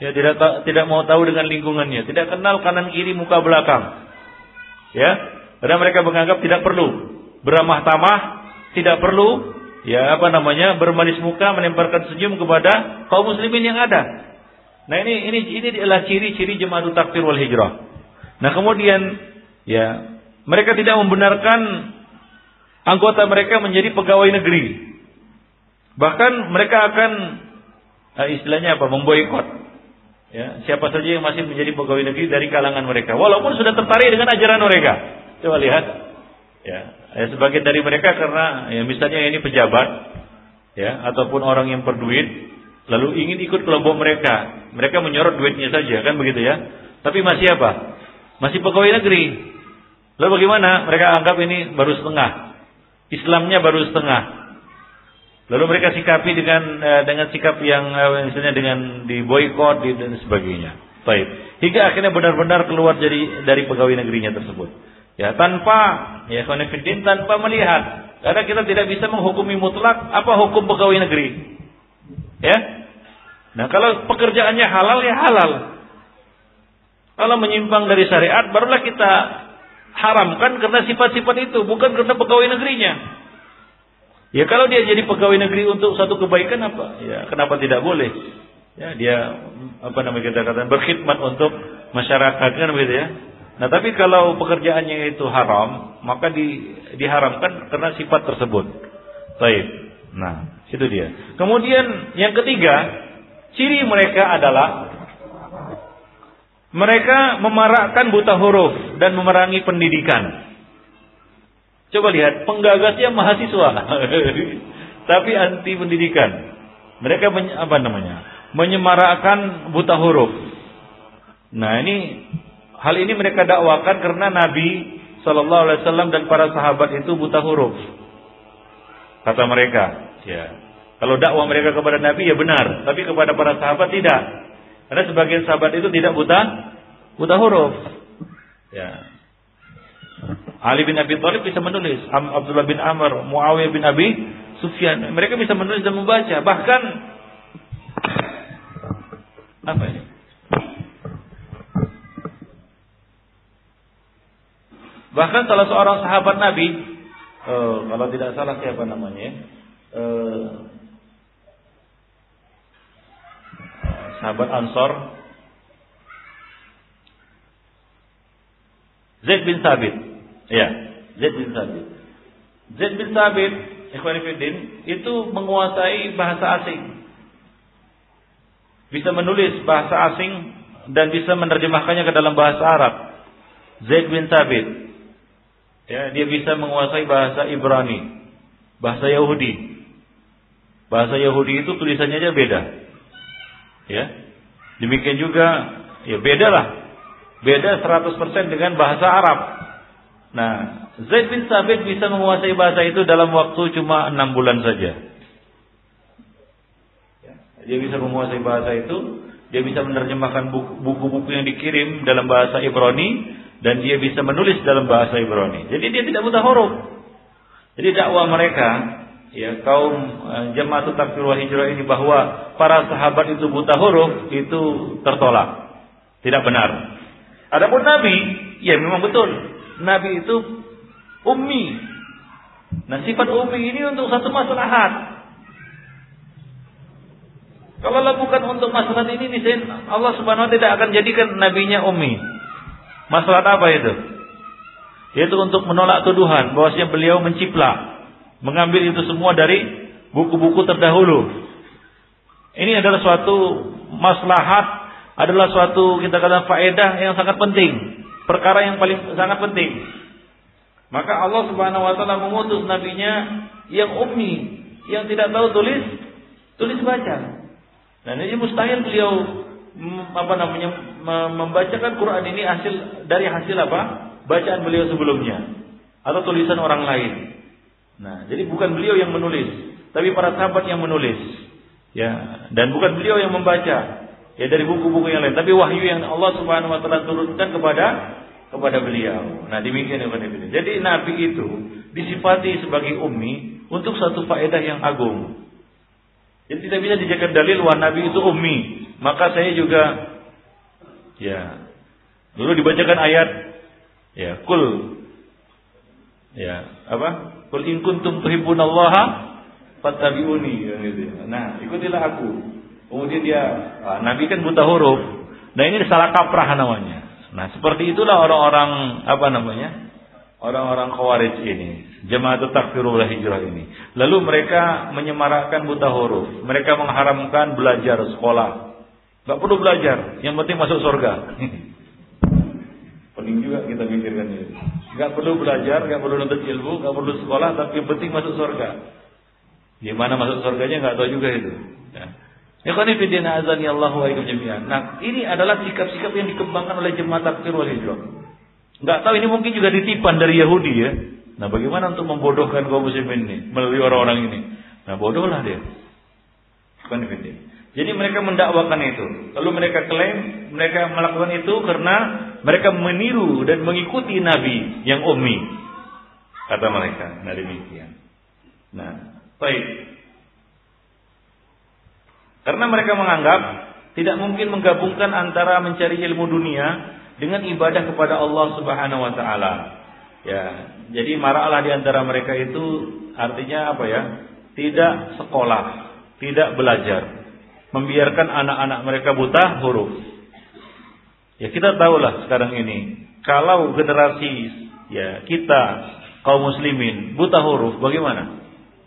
Ya, tidak tidak mau tahu dengan lingkungannya, tidak kenal kanan kiri muka belakang. Ya, karena mereka menganggap tidak perlu beramah tamah, tidak perlu ya apa namanya bermanis muka menemparkan senyum kepada kaum muslimin yang ada. Nah ini ini ini adalah ciri-ciri jemaah takfir wal hijrah. Nah kemudian ya mereka tidak membenarkan anggota mereka menjadi pegawai negeri. Bahkan mereka akan eh, istilahnya apa? Memboikot. Ya, siapa saja yang masih menjadi pegawai negeri dari kalangan mereka, walaupun sudah tertarik dengan ajaran mereka. Coba lihat, ya, ya sebagian dari mereka karena ya, misalnya ini pejabat, ya, ataupun orang yang berduit, lalu ingin ikut kelompok mereka, mereka menyorot duitnya saja, kan begitu ya. Tapi masih apa? Masih pegawai negeri. Lalu bagaimana? Mereka anggap ini baru setengah. Islamnya baru setengah. Lalu mereka sikapi dengan eh, dengan sikap yang eh, misalnya dengan diboykot dan sebagainya. Baik. Hingga akhirnya benar-benar keluar dari dari pegawai negerinya tersebut. Ya, tanpa ya konfidin tanpa melihat. Karena kita tidak bisa menghukumi mutlak apa hukum pegawai negeri. Ya. Nah, kalau pekerjaannya halal ya halal. Kalau menyimpang dari syariat barulah kita haramkan karena sifat-sifat itu, bukan karena pegawai negerinya. Ya kalau dia jadi pegawai negeri untuk satu kebaikan apa? Ya kenapa tidak boleh? Ya dia apa namanya kita katakan berkhidmat untuk masyarakat kan begitu ya. Nah tapi kalau pekerjaannya itu haram, maka di, diharamkan karena sifat tersebut. Baik. Nah, itu dia. Kemudian yang ketiga, ciri mereka adalah mereka memarakkan buta huruf dan memerangi pendidikan. Coba lihat, penggagasnya mahasiswa, tapi anti pendidikan. Mereka apa namanya? Menyemarakkan buta huruf. Nah ini hal ini mereka dakwakan karena Nabi Shallallahu Alaihi Wasallam dan para sahabat itu buta huruf. Kata mereka, ya. Kalau dakwah mereka kepada Nabi ya benar, tapi kepada para sahabat tidak. Karena sebagian sahabat itu tidak buta buta huruf. Ya. Ali bin Abi Thalib bisa menulis, Abdullah bin Amr, Muawiyah bin Abi Sufyan, mereka bisa menulis dan membaca. Bahkan apa ini? Bahkan salah seorang sahabat Nabi, uh, kalau tidak salah siapa namanya? Uh, sahabat Ansor Zaid bin Sabit. Ya, Zaid bin Sabit. Zaid bin Sabit, Ikhwanifidin, itu menguasai bahasa asing. Bisa menulis bahasa asing dan bisa menerjemahkannya ke dalam bahasa Arab. Zaid bin Sabit. Ya, dia bisa menguasai bahasa Ibrani, bahasa Yahudi. Bahasa Yahudi itu tulisannya aja beda. Ya. Demikian juga ya beda lah. Beda 100% dengan bahasa Arab. Nah, Zaid bin Sabit bisa menguasai bahasa itu dalam waktu cuma enam bulan saja. Ya, dia bisa menguasai bahasa itu, dia bisa menerjemahkan buku-buku yang dikirim dalam bahasa Ibrani dan dia bisa menulis dalam bahasa Ibrani. Jadi dia tidak buta huruf. Jadi dakwah mereka ya kaum uh, jemaah takfir wal hijrah ini bahwa para sahabat itu buta huruf itu tertolak. Tidak benar. Adapun Nabi, ya memang betul. Nabi itu ummi. Nah sifat ummi ini untuk satu maslahat. Kalau bukan untuk masalah ini, Allah Subhanahu wa tidak akan jadikan nabinya ummi. Masalah apa itu? Yaitu untuk menolak tuduhan bahwasanya beliau menciplak, mengambil itu semua dari buku-buku terdahulu. Ini adalah suatu maslahat adalah suatu kita katakan faedah yang sangat penting, perkara yang paling sangat penting. Maka Allah Subhanahu wa taala mengutus nabinya yang ummi, yang tidak tahu tulis tulis baca. Dan ini mustahil beliau apa namanya membacakan Quran ini hasil dari hasil apa? bacaan beliau sebelumnya atau tulisan orang lain. Nah, jadi bukan beliau yang menulis, tapi para sahabat yang menulis. Ya, dan bukan beliau yang membaca, ya dari buku-buku yang lain, tapi wahyu yang Allah Subhanahu wa taala turunkan kepada kepada beliau. Nah, demikian yang Jadi nabi itu disifati sebagai ummi untuk satu faedah yang agung. Jadi tidak bisa dijadikan dalil bahwa nabi itu ummi. Maka saya juga ya dulu dibacakan ayat ya kul ya apa? Kul in kuntum tuhibbunallaha fattabi'uni gitu. Nah, ikutilah aku. Kemudian dia ah, Nabi kan buta huruf. Nah ini salah kaprah namanya. Nah seperti itulah orang-orang apa namanya? Orang-orang khawarij ini, jemaah takfirul hijrah ini. Lalu mereka menyemarakkan buta huruf. Mereka mengharamkan belajar sekolah. Gak perlu belajar, yang penting masuk surga. Penting juga kita pikirkan ini. Gak perlu belajar, gak perlu nuntut ilmu, gak perlu sekolah, tapi yang penting masuk surga. Gimana masuk surganya gak tahu juga itu. Ya. Azani Allah wa. Nah, ini adalah sikap-sikap yang dikembangkan oleh jemaat takfir wal hijrah. Enggak tahu ini mungkin juga ditipan dari Yahudi ya. Nah, bagaimana untuk membodohkan kaum muslimin ini melalui orang-orang ini? Nah, bodohlah dia. Jadi mereka mendakwakan itu. Lalu mereka klaim mereka melakukan itu karena mereka meniru dan mengikuti Nabi yang ummi. Kata mereka. Nah demikian. Nah, baik. Karena mereka menganggap tidak mungkin menggabungkan antara mencari ilmu dunia dengan ibadah kepada Allah Subhanahu wa taala. Ya, jadi maraklah di antara mereka itu artinya apa ya? Tidak sekolah, tidak belajar, membiarkan anak-anak mereka buta huruf. Ya kita tahulah sekarang ini, kalau generasi ya kita kaum muslimin buta huruf bagaimana?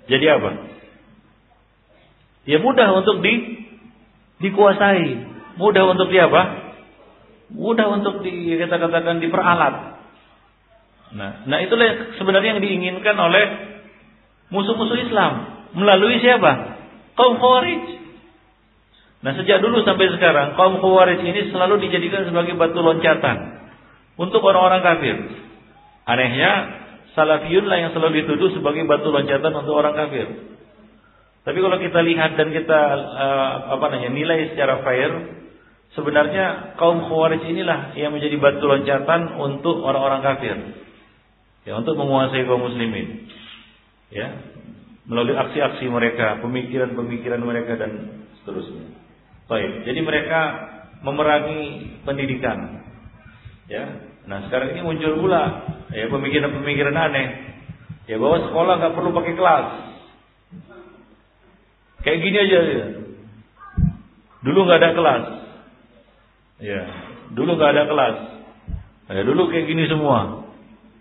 Jadi apa? Ya mudah untuk di dikuasai. Mudah untuk dia apa? Mudah untuk di kita katakan diperalat. Nah, nah itulah sebenarnya yang diinginkan oleh musuh-musuh Islam melalui siapa? Kaum Khawarij. Nah, sejak dulu sampai sekarang kaum Khawarij ini selalu dijadikan sebagai batu loncatan untuk orang-orang kafir. Anehnya, Salafiyun lah yang selalu dituduh sebagai batu loncatan untuk orang kafir. Tapi kalau kita lihat dan kita uh, apa namanya nilai secara fair, sebenarnya kaum khawarij inilah yang menjadi batu loncatan untuk orang-orang kafir. Ya, untuk menguasai kaum muslimin. Ya, melalui aksi-aksi mereka, pemikiran-pemikiran mereka dan seterusnya. Baik, jadi mereka memerangi pendidikan. Ya. Nah, sekarang ini muncul pula ya pemikiran-pemikiran aneh. Ya bahwa sekolah nggak perlu pakai kelas, Kayak gini aja ya. Dulu nggak ada kelas. Ya, dulu nggak ada kelas. Ya, dulu kayak gini semua.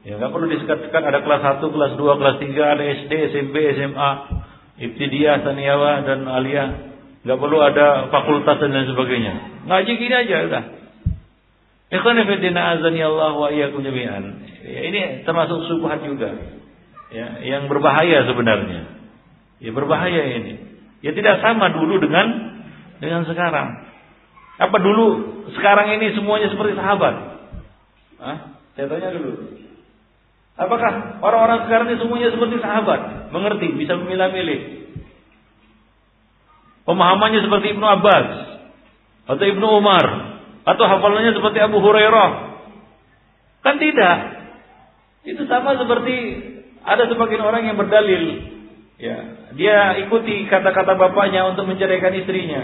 Ya nggak perlu disekat-sekat ada kelas 1, kelas 2, kelas 3, ada SD, SMP, SMA, Ibtidiyah, Saniawa dan Aliyah. Nggak perlu ada fakultas dan lain sebagainya. Ngaji gini aja udah. Ikhwan azani Allah wa iyyakum jami'an. Ya, ini termasuk subhat juga. Ya, yang berbahaya sebenarnya. Ya berbahaya ini. Ya tidak sama dulu dengan dengan sekarang. Apa dulu sekarang ini semuanya seperti sahabat? Hah? Saya tanya dulu. Apakah orang-orang sekarang ini semuanya seperti sahabat? Mengerti, bisa memilah-milih. Pemahamannya seperti Ibnu Abbas atau Ibnu Umar atau hafalannya seperti Abu Hurairah. Kan tidak. Itu sama seperti ada sebagian orang yang berdalil ya, dia ikuti kata-kata bapaknya untuk menceraikan istrinya.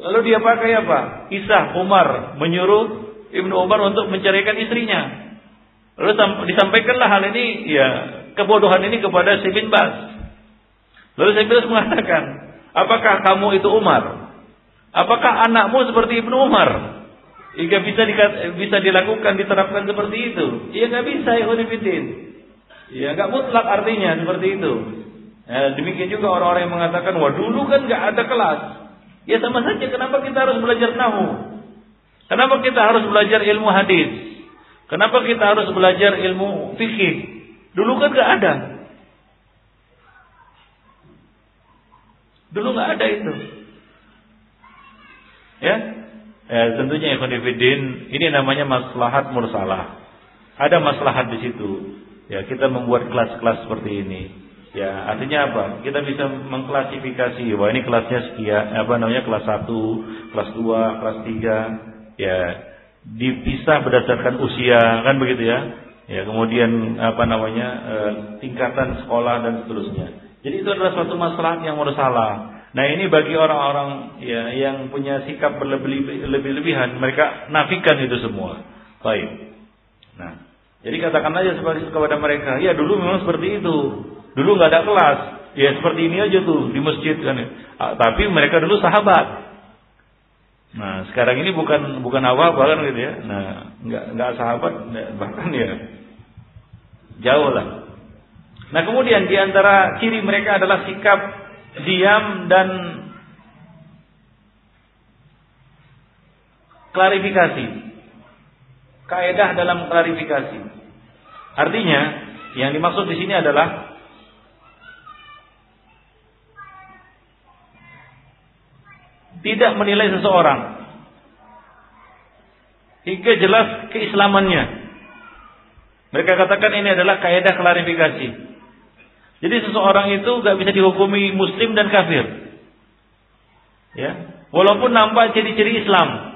Lalu dia pakai apa? Kisah Umar menyuruh Ibnu Umar untuk menceraikan istrinya. Lalu disampaikanlah hal ini, ya kebodohan ini kepada si bin Bas. Lalu si bin Bas mengatakan, apakah kamu itu Umar? Apakah anakmu seperti Ibnu Umar? Jika bisa bisa dilakukan, diterapkan seperti itu. Ya nggak bisa, ya Khonifitin. Ya nggak mutlak artinya seperti itu. Ya, demikian juga orang-orang yang mengatakan, wah dulu kan nggak ada kelas. Ya sama saja, kenapa kita harus belajar nahu? Kenapa kita harus belajar ilmu hadis? Kenapa kita harus belajar ilmu fikih? Dulu kan gak ada. Dulu gak ada itu. Ya, ya tentunya Ikhwanifidin ini namanya maslahat mursalah. Ada maslahat di situ. Ya, kita membuat kelas-kelas seperti ini. Ya, artinya apa? Kita bisa mengklasifikasi, wah ini kelasnya sekian, apa namanya kelas 1, kelas 2, kelas 3. Ya, dipisah berdasarkan usia kan begitu ya? Ya kemudian apa namanya e, tingkatan sekolah dan seterusnya. Jadi itu adalah suatu masalah yang salah nah ini bagi orang-orang ya yang punya sikap berlebih-lebihan mereka nafikan itu semua. Baik. Nah jadi katakan aja seperti kepada mereka ya dulu memang seperti itu dulu nggak ada kelas ya seperti ini aja tuh di masjid kan ah, tapi mereka dulu sahabat Nah, sekarang ini bukan bukan apa-apa kan gitu ya. Nah, nggak nggak sahabat bahkan ya jauh lah. Nah, kemudian di antara ciri mereka adalah sikap diam dan klarifikasi. Kaedah dalam klarifikasi. Artinya, yang dimaksud di sini adalah tidak menilai seseorang hingga jelas keislamannya. Mereka katakan ini adalah kaidah klarifikasi. Jadi seseorang itu gak bisa dihukumi muslim dan kafir. Ya, walaupun nampak ciri-ciri Islam.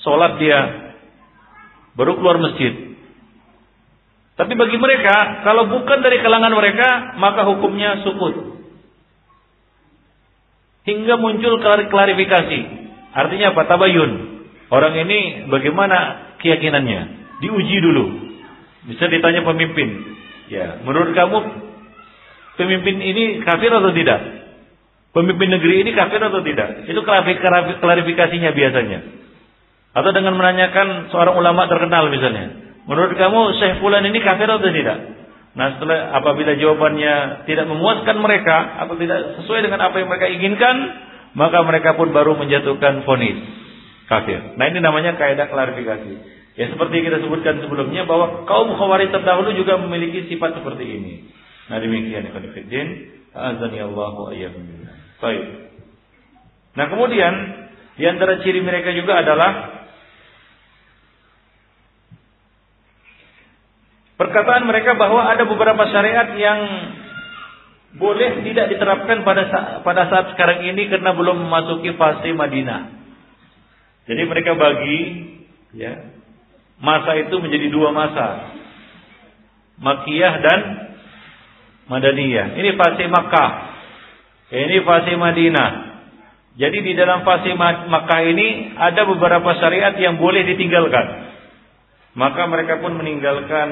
Sholat dia baru keluar masjid. Tapi bagi mereka, kalau bukan dari kalangan mereka, maka hukumnya sukut hingga muncul klarifikasi. Artinya apa? Tabayun. Orang ini bagaimana keyakinannya? Diuji dulu. Bisa ditanya pemimpin. Ya, menurut kamu pemimpin ini kafir atau tidak? Pemimpin negeri ini kafir atau tidak? Itu klarifikasinya biasanya. Atau dengan menanyakan seorang ulama terkenal misalnya. Menurut kamu Syekh Fulan ini kafir atau tidak? Nah setelah apabila jawabannya tidak memuaskan mereka atau tidak sesuai dengan apa yang mereka inginkan, maka mereka pun baru menjatuhkan vonis kafir. Nah ini namanya kaidah klarifikasi. Ya seperti kita sebutkan sebelumnya bahwa kaum khawarij terdahulu juga memiliki sifat seperti ini. Nah demikian ikhwan fillah. Azani Allah Baik. Nah kemudian di antara ciri mereka juga adalah Perkataan mereka bahwa ada beberapa syariat yang boleh tidak diterapkan pada saat, pada saat sekarang ini karena belum memasuki fase Madinah. Jadi mereka bagi ya masa itu menjadi dua masa. Makiyah dan Madaniyah. Ini fase Makkah. Ini fase Madinah. Jadi di dalam fase Makkah ini ada beberapa syariat yang boleh ditinggalkan. Maka mereka pun meninggalkan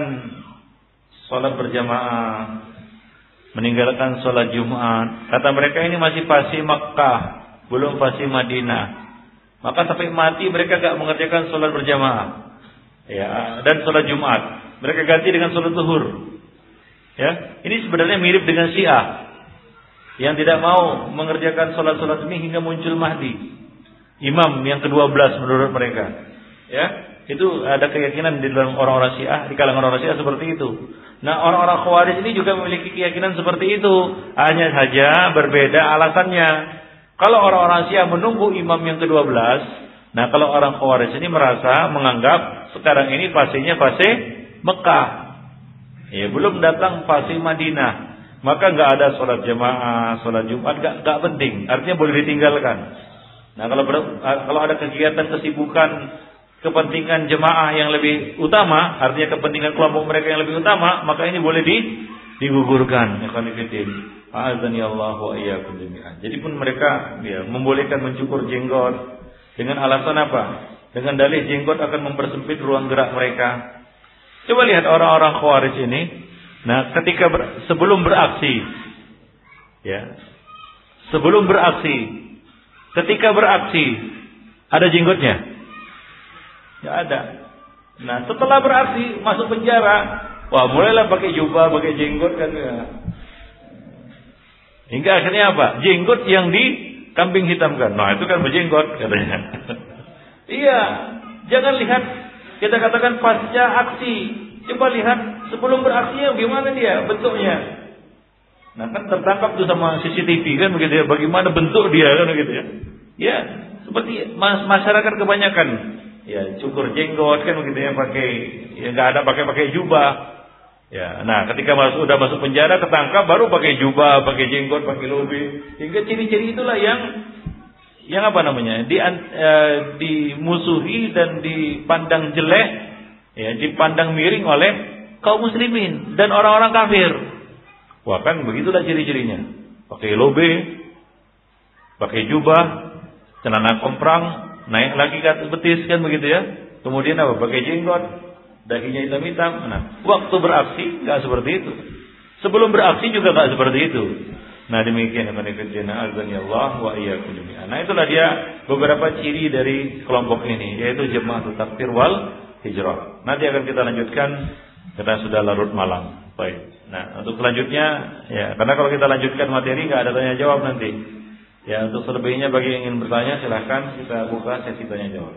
sholat berjamaah, meninggalkan sholat Jumat. Kata mereka ini masih fase Makkah, belum fase Madinah. Maka sampai mati mereka gak mengerjakan sholat berjamaah. Ya, dan sholat Jumat. Mereka ganti dengan sholat zuhur. Ya, ini sebenarnya mirip dengan Syiah yang tidak mau mengerjakan sholat-sholat ini hingga muncul Mahdi. Imam yang ke-12 menurut mereka. Ya, itu ada keyakinan di dalam orang-orang Syiah, di kalangan orang Syiah seperti itu. Nah, orang-orang Khawarij ini juga memiliki keyakinan seperti itu. Hanya saja berbeda alasannya. Kalau orang-orang Syiah menunggu imam yang ke-12, nah kalau orang Khawarij ini merasa menganggap sekarang ini fasenya fase Mekah. Ya, belum datang fase Madinah. Maka nggak ada sholat jamaah, sholat Jumat nggak nggak penting. Artinya boleh ditinggalkan. Nah kalau ber, kalau ada kegiatan kesibukan kepentingan jemaah yang lebih utama, artinya kepentingan kelompok mereka yang lebih utama, maka ini boleh di digugurkan. Ya. Jadi pun mereka ya, membolehkan mencukur jenggot dengan alasan apa? Dengan dalih jenggot akan mempersempit ruang gerak mereka. Coba lihat orang-orang Khawarij ini. Nah, ketika ber, sebelum beraksi, ya, sebelum beraksi, ketika beraksi, ada jenggotnya? Tidak ada. Nah, setelah beraksi masuk penjara, wah mulailah pakai jubah, pakai jenggot kan. Ya. Hingga akhirnya apa? Jenggot yang di kambing hitamkan. Nah, itu kan berjenggot katanya. iya, jangan lihat kita katakan pasca aksi. Coba lihat sebelum beraksi gimana dia bentuknya. Nah kan tertangkap tuh sama CCTV kan begitu ya. Bagaimana bentuk dia kan begitu ya. Ya seperti masyarakat kebanyakan ya cukur jenggot kan begitu ya pakai ya nggak ada pakai pakai jubah Ya, nah ketika masuk udah masuk penjara ketangkap baru pakai jubah, pakai jenggot, pakai lobe. Hingga ciri-ciri itulah yang yang apa namanya? di e, dimusuhi dan dipandang jelek, ya, dipandang miring oleh kaum muslimin dan orang-orang kafir. Wah, kan begitulah ciri-cirinya. Pakai lobe, pakai jubah, celana komprang, naik lagi ke atas betis kan begitu ya. Kemudian apa? Pakai jenggot, dahinya hitam-hitam. Nah, waktu beraksi nggak seperti itu. Sebelum beraksi juga nggak seperti itu. Nah demikian azan ya Allah wa jami'an. Nah itulah dia beberapa ciri dari kelompok ini yaitu jemaah takfir wal hijrah. Nanti akan kita lanjutkan karena sudah larut malam. Baik. Nah untuk selanjutnya ya karena kalau kita lanjutkan materi nggak ada tanya jawab nanti. Ya untuk selebihnya bagi yang ingin bertanya silahkan kita buka sesi tanya jawab.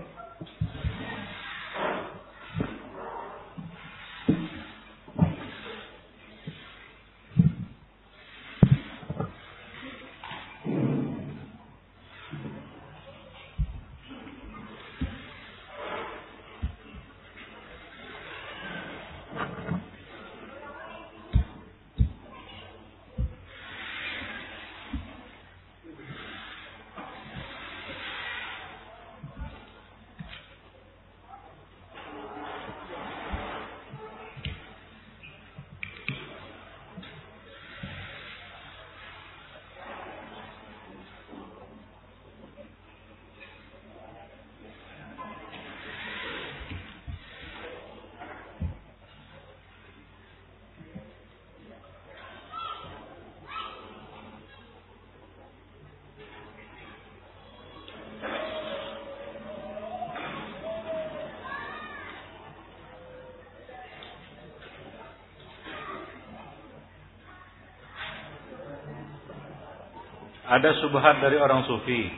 Ada subhat dari orang sufi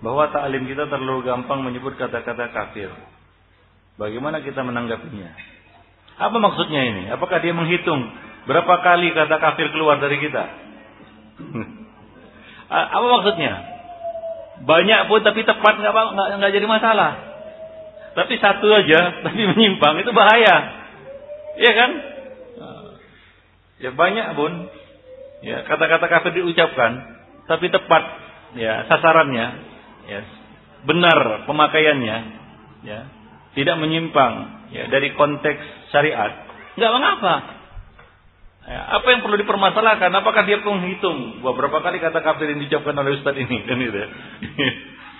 bahwa taklim kita terlalu gampang menyebut kata-kata kafir. Bagaimana kita menanggapinya? Apa maksudnya ini? Apakah dia menghitung berapa kali kata kafir keluar dari kita? Apa maksudnya? Banyak pun tapi tepat nggak jadi masalah. Tapi satu aja tapi menyimpang itu bahaya. Iya kan? Ya banyak pun ya kata-kata kafir diucapkan tapi tepat ya sasarannya ya benar pemakaiannya ya tidak menyimpang ya dari konteks syariat. Nggak mengapa. Ya, apa yang perlu dipermasalahkan? Apakah dia menghitung beberapa kali kata kafir yang diucapkan oleh ustaz ini kan gitu.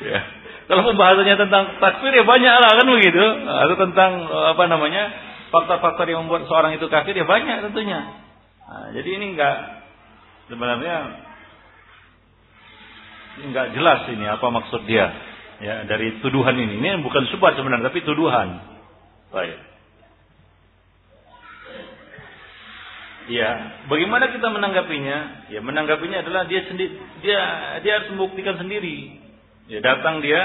Ya, kalau pembahasannya tentang takfir ya banyak lah kan begitu. Atau tentang apa namanya faktor-faktor yang membuat seorang itu kafir ya banyak tentunya. Nah, jadi ini enggak sebenarnya nggak jelas ini apa maksud dia ya dari tuduhan ini. Ini bukan subhat sebenarnya tapi tuduhan. Baik. Ya, bagaimana kita menanggapinya? Ya, menanggapinya adalah dia sendiri dia dia harus membuktikan sendiri. Ya, datang dia,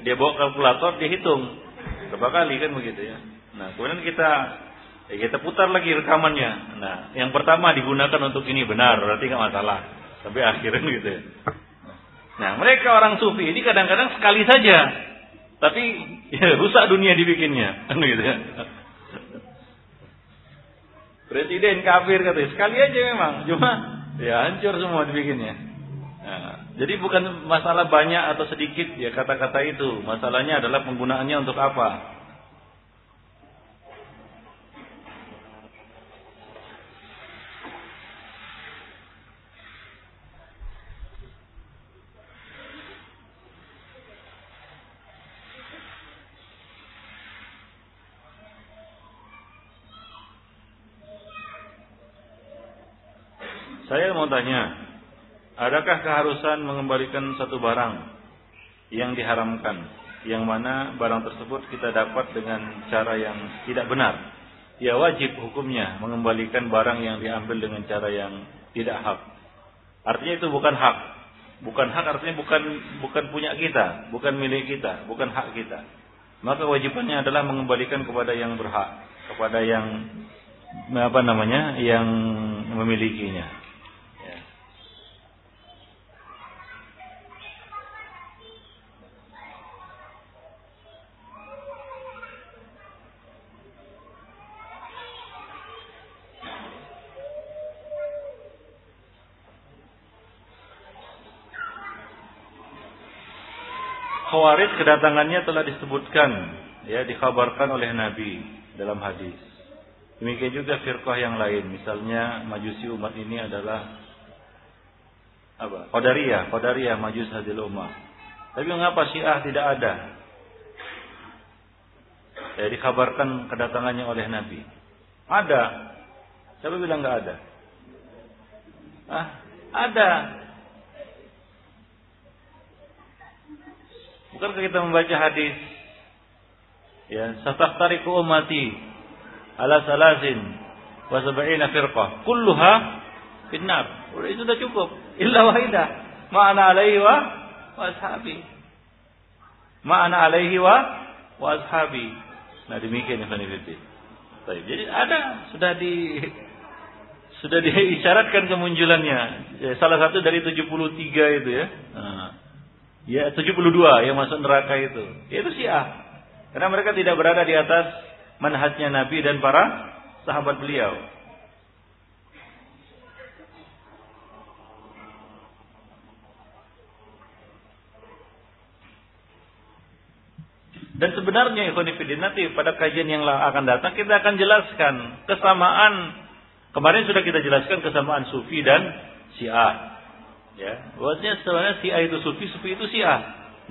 dia bawa kalkulator, dia hitung berapa kali kan begitu ya. Nah, kemudian kita ya kita putar lagi rekamannya. Nah, yang pertama digunakan untuk ini benar, berarti nggak masalah. Sampai akhirnya gitu ya. Nah, mereka orang sufi ini kadang-kadang sekali saja, tapi ya, rusak dunia dibikinnya, kan gitu ya. Presiden kafir katanya. Sekali aja memang. Cuma ya hancur semua dibikinnya. Nah, jadi bukan masalah banyak atau sedikit ya kata-kata itu. Masalahnya adalah penggunaannya untuk apa. Saya mau tanya, adakah keharusan mengembalikan satu barang yang diharamkan, yang mana barang tersebut kita dapat dengan cara yang tidak benar? Ya wajib hukumnya mengembalikan barang yang diambil dengan cara yang tidak hak. Artinya itu bukan hak. Bukan hak artinya bukan bukan punya kita, bukan milik kita, bukan hak kita. Maka wajibannya adalah mengembalikan kepada yang berhak, kepada yang apa namanya, yang memilikinya. Khawarij kedatangannya telah disebutkan ya dikabarkan oleh Nabi dalam hadis. Demikian juga firqah yang lain, misalnya Majusi umat ini adalah apa? Qadariyah, Qadariyah Majus hadil umat. Tapi mengapa Syiah tidak ada? Ya dikabarkan kedatangannya oleh Nabi. Ada. Siapa bilang nggak ada? Ah, ada. Bukankah kita membaca hadis? Ya, sataftariku ummati ala salasin wa sab'ina firqah kulluha finnar. Itu sudah cukup. Illa wahidah. Ma'ana alaihi wa ashabi. Ma'ana alaihi wa ashabi. Nah demikian ya. Baik, jadi ada sudah di sudah diisyaratkan kemunculannya. Ya, salah satu dari 73 itu ya. Nah, Ya 72 yang masuk neraka itu. Itu Syiah. Karena mereka tidak berada di atas manhajnya Nabi dan para sahabat beliau. Dan sebenarnya Ikhwanifidin nanti pada kajian yang akan datang kita akan jelaskan kesamaan kemarin sudah kita jelaskan kesamaan Sufi dan Syiah. Ya, bahwasanya sebenarnya si A itu sufi, sufi itu si A.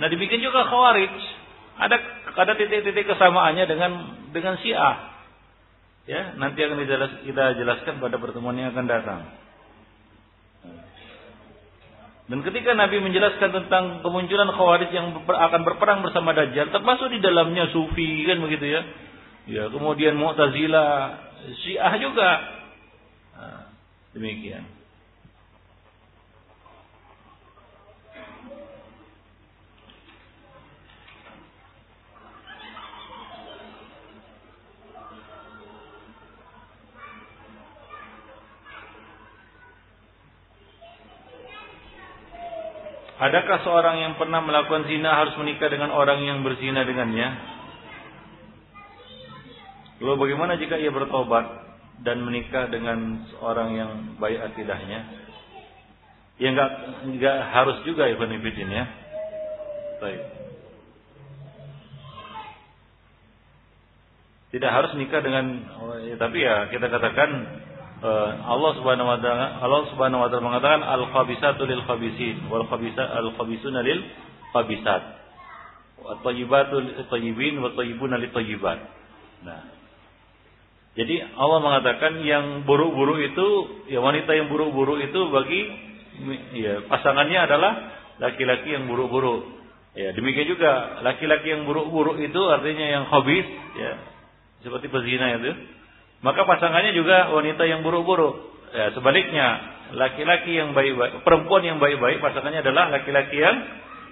Nah dibikin juga khawarij. Ada ada titik-titik kesamaannya dengan dengan si A. Ya, nanti akan kita jelaskan pada pertemuan yang akan datang. Dan ketika Nabi menjelaskan tentang kemunculan khawarij yang akan berperang bersama Dajjal, termasuk di dalamnya sufi kan begitu ya. Ya, kemudian Mu'tazilah, Syiah juga. Nah, demikian. Adakah seorang yang pernah melakukan zina harus menikah dengan orang yang berzina dengannya? Lalu bagaimana jika ia bertobat dan menikah dengan seorang yang baik akidahnya? Ya enggak enggak harus juga Ibn Ibn ya. Baik. Tidak harus nikah dengan oh, ya, tapi ya kita katakan Allah Subhanahu wa taala Allah Subhanahu wa taala mengatakan al khabisatu lil khabisin wal khabisa al khabisuna lil khabisat. Wa thayyibatu lit thayyibin wa thayyibuna lit thayyibat. Nah. Jadi Allah mengatakan yang buruk-buruk itu ya wanita yang buruk-buruk itu bagi ya pasangannya adalah laki-laki yang buruk-buruk. Ya, demikian juga laki-laki yang buruk-buruk itu artinya yang khabis ya seperti pezina itu, maka pasangannya juga wanita yang buruk-buruk. Ya, sebaliknya, laki-laki yang baik-baik, perempuan yang baik-baik, pasangannya adalah laki-laki yang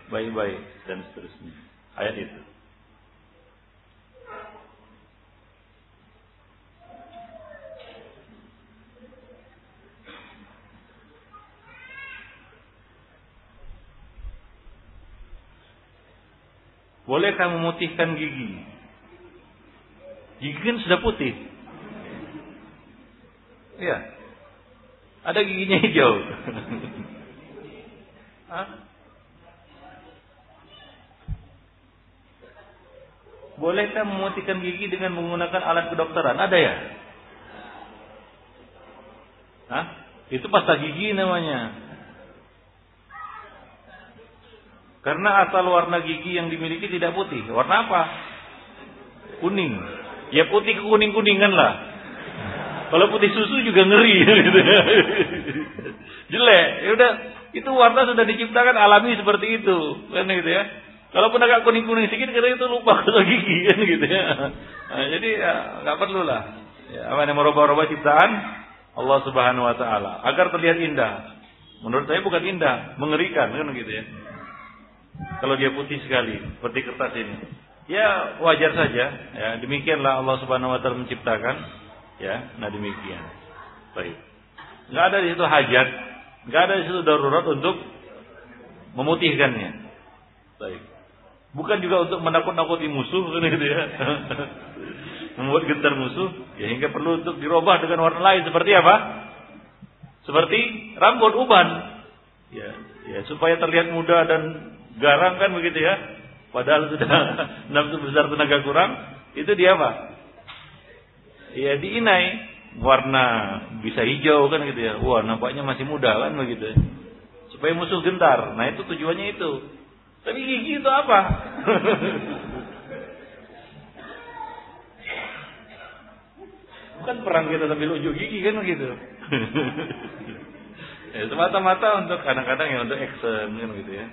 baik-baik dan seterusnya. Ayat itu. Bolehkah memutihkan gigi? Gigi kan sudah putih. Iya. Ada giginya hijau. Bolehkah memutihkan gigi dengan menggunakan alat kedokteran? Ada ya? Hah? Itu pasta gigi namanya. Karena asal warna gigi yang dimiliki tidak putih. Warna apa? Kuning. Ya putih kuning-kuningan lah. Kalau putih susu juga ngeri. Jelek. Ya udah, itu warna sudah diciptakan alami seperti itu. Kan gitu ya. Kalaupun agak kuning-kuning sedikit kita itu lupa kalau gigi kan gitu ya. Nah, jadi ya nggak perlu lah. Ya, apa yang merubah-rubah ciptaan Allah Subhanahu wa taala agar terlihat indah. Menurut saya bukan indah, mengerikan kan gitu ya. Kalau dia putih sekali seperti kertas ini. Ya wajar saja. Ya demikianlah Allah Subhanahu Wa Taala menciptakan. Ya, nah demikian. Baik. Gak ada di situ hajat, gak ada di situ darurat untuk memutihkannya. Baik. Bukan juga untuk menakut-nakuti musuh kan gitu ya. Membuat gentar musuh, ya hingga perlu untuk dirubah dengan warna lain seperti apa? Seperti rambut uban. Ya, ya supaya terlihat muda dan garang kan begitu ya. Padahal sudah nafsu besar tenaga kurang, itu dia apa? Ya diinai warna bisa hijau kan gitu ya. Wah, nampaknya masih muda kan begitu ya. Supaya musuh gentar. Nah, itu tujuannya itu. Tapi gigi itu apa? Bukan perang kita sambil ujung gigi kan begitu. ya, semata-mata untuk kadang-kadang ya untuk action kan gitu ya.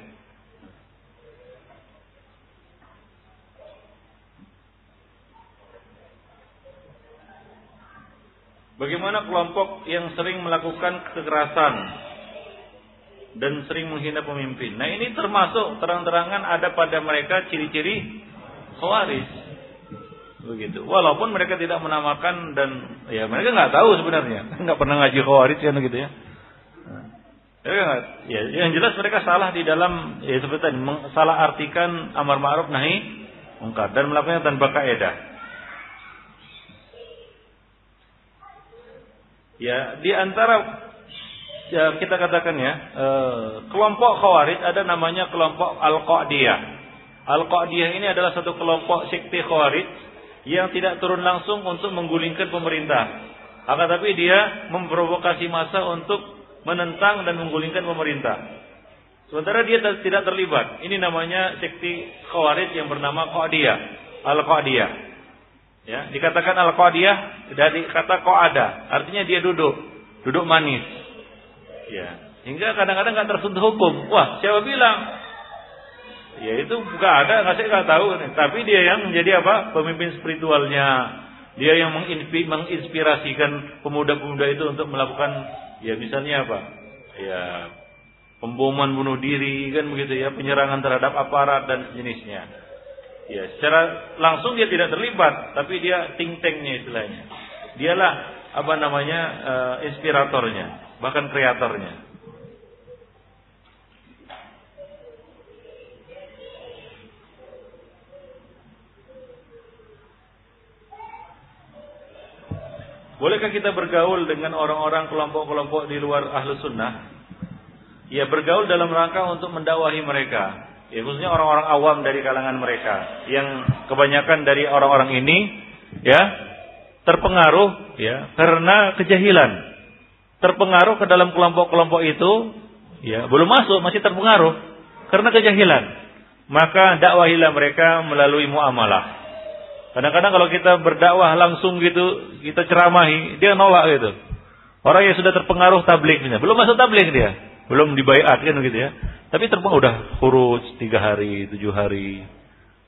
Bagaimana kelompok yang sering melakukan kekerasan dan sering menghina pemimpin. Nah ini termasuk terang-terangan ada pada mereka ciri-ciri khawarij. Begitu. Walaupun mereka tidak menamakan dan ya mereka nggak tahu sebenarnya, nggak pernah ngaji khawarij kan gitu ya. Ya, ya, yang jelas mereka salah di dalam ya seperti tadi salah artikan amar ma'ruf nahi mungkar dan melakukannya tanpa kaidah. Ya, di antara ya, kita katakan ya, eh, kelompok Khawarij ada namanya kelompok Al-Qadiyah. Al-Qadiyah ini adalah satu kelompok sekte Khawarij yang tidak turun langsung untuk menggulingkan pemerintah. Akan tapi dia memprovokasi massa untuk menentang dan menggulingkan pemerintah. Sementara dia tidak terlibat. Ini namanya sekte Khawarij yang bernama Qadiyah. Al-Qadiyah. Ya, dikatakan al-qadiyah dari kata qada, artinya dia duduk, duduk manis. Ya, hingga kadang-kadang nggak tersentuh hukum. Wah, siapa bilang? Ya itu bukan ada, nggak saya nggak tahu. Tapi dia yang menjadi apa? Pemimpin spiritualnya. Dia yang menginspirasikan pemuda-pemuda itu untuk melakukan, ya misalnya apa? Ya pemboman bunuh diri kan begitu ya, penyerangan terhadap aparat dan sejenisnya. Ya, secara langsung dia tidak terlibat, tapi dia think tanknya istilahnya. Dialah apa namanya uh, inspiratornya, bahkan kreatornya. Bolehkah kita bergaul dengan orang-orang kelompok-kelompok di luar ahlu sunnah? Ya bergaul dalam rangka untuk mendakwahi mereka ya khususnya orang-orang awam dari kalangan mereka. Yang kebanyakan dari orang-orang ini ya terpengaruh ya karena kejahilan. Terpengaruh ke dalam kelompok-kelompok itu ya belum masuk masih terpengaruh. Karena kejahilan. Maka dakwahilah mereka melalui muamalah. Kadang-kadang kalau kita berdakwah langsung gitu kita ceramahi dia nolak gitu. Orang yang sudah terpengaruh tabliknya belum masuk tablik dia belum dibayar kan gitu ya tapi terbang udah kurus tiga hari, tujuh hari,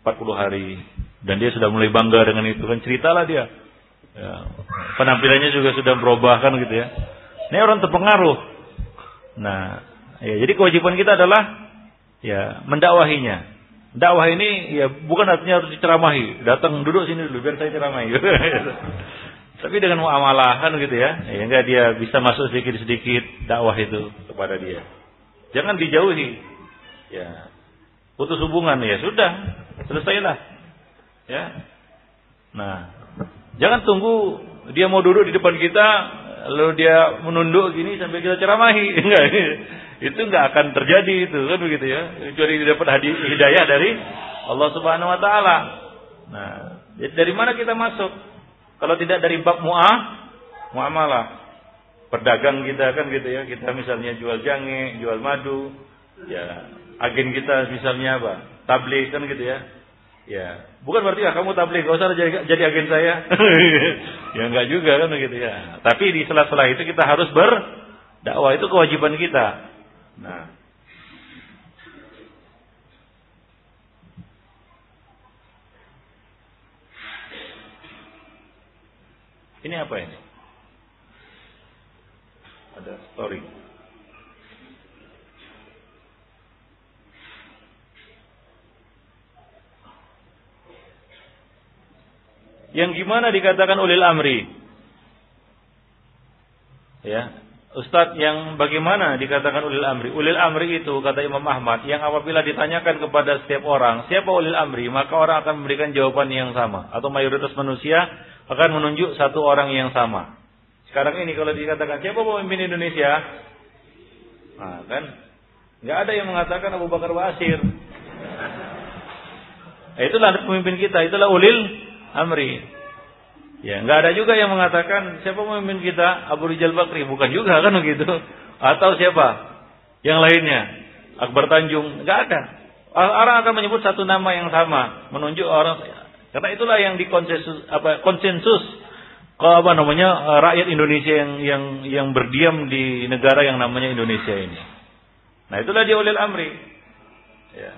empat puluh hari. Dan dia sudah mulai bangga dengan itu kan ceritalah dia. Ya, penampilannya juga sudah berubah kan gitu ya. Ini orang terpengaruh. Nah, ya jadi kewajiban kita adalah ya mendakwahinya. Dakwah ini ya bukan artinya harus diceramahi. Datang duduk sini dulu biar saya ceramahi. Tapi dengan muamalahan gitu ya, ya enggak dia bisa masuk sedikit-sedikit dakwah itu kepada dia. Jangan dijauhi. Ya. Putus hubungan ya sudah, selesailah. Ya. Nah, jangan tunggu dia mau duduk di depan kita lalu dia menunduk gini sampai kita ceramahi. Enggak. Itu enggak akan terjadi itu kan begitu ya. Kecuali dapat hidayah dari Allah Subhanahu wa taala. Nah, dari mana kita masuk? Kalau tidak dari bab mu'ah, muamalah. Pedagang kita kan gitu ya, kita misalnya jual jange, jual madu, ya agen kita misalnya apa? Tablik kan gitu ya. Ya, bukan berarti ya kamu tablik, gak usah jadi, jadi agen saya. ya enggak juga kan gitu ya. Tapi di sela-sela itu kita harus berdakwah itu kewajiban kita. Nah, Ini apa ini? Ada story. Yang gimana dikatakan ulil amri? Ya, Ustadz yang bagaimana dikatakan ulil amri? Ulil amri itu kata Imam Ahmad yang apabila ditanyakan kepada setiap orang siapa ulil amri maka orang akan memberikan jawaban yang sama atau mayoritas manusia akan menunjuk satu orang yang sama. Sekarang ini kalau dikatakan siapa pemimpin Indonesia, nah kan nggak ada yang mengatakan Abu Bakar Basir. Nah, itulah pemimpin kita, itulah ulil amri. Ya, nggak ada juga yang mengatakan siapa pemimpin kita Abu Rijal Bakri, bukan juga kan begitu. Atau siapa? Yang lainnya, Akbar Tanjung, nggak ada. Orang akan menyebut satu nama yang sama, menunjuk orang karena itulah yang dikonsensus apa konsensus kalau apa namanya eh, rakyat Indonesia yang yang yang berdiam di negara yang namanya Indonesia ini. Nah, itulah dia ulil amri. Ya.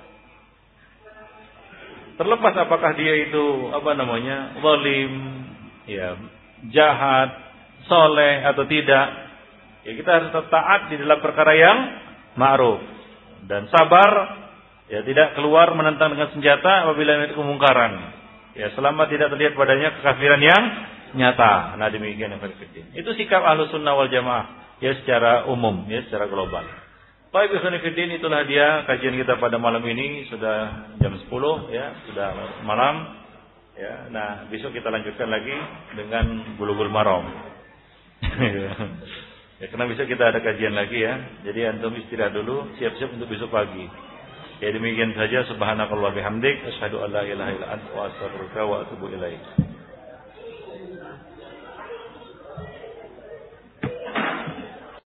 Terlepas apakah dia itu apa namanya zalim, ya, jahat, soleh atau tidak, ya kita harus taat di dalam perkara yang ma'ruf dan sabar ya tidak keluar menentang dengan senjata apabila itu kemungkaran. Ya, selama tidak terlihat padanya kekafiran yang nyata. Nah, demikian yang. Itu sikap ahlu sunnah wal jamaah. Ya, secara umum, ya, secara global. Baik, Ikhwanifidin, itulah dia kajian kita pada malam ini. Sudah jam 10, ya, sudah malam. Ya, nah, besok kita lanjutkan lagi dengan bulu-bulu marom. ya, karena besok kita ada kajian lagi ya. Jadi antum istirahat dulu, siap-siap untuk besok pagi. Ya demikian saja subhanakallah bihamdik asyhadu an la ilaha illa anta wa astaghfiruka wa atubu.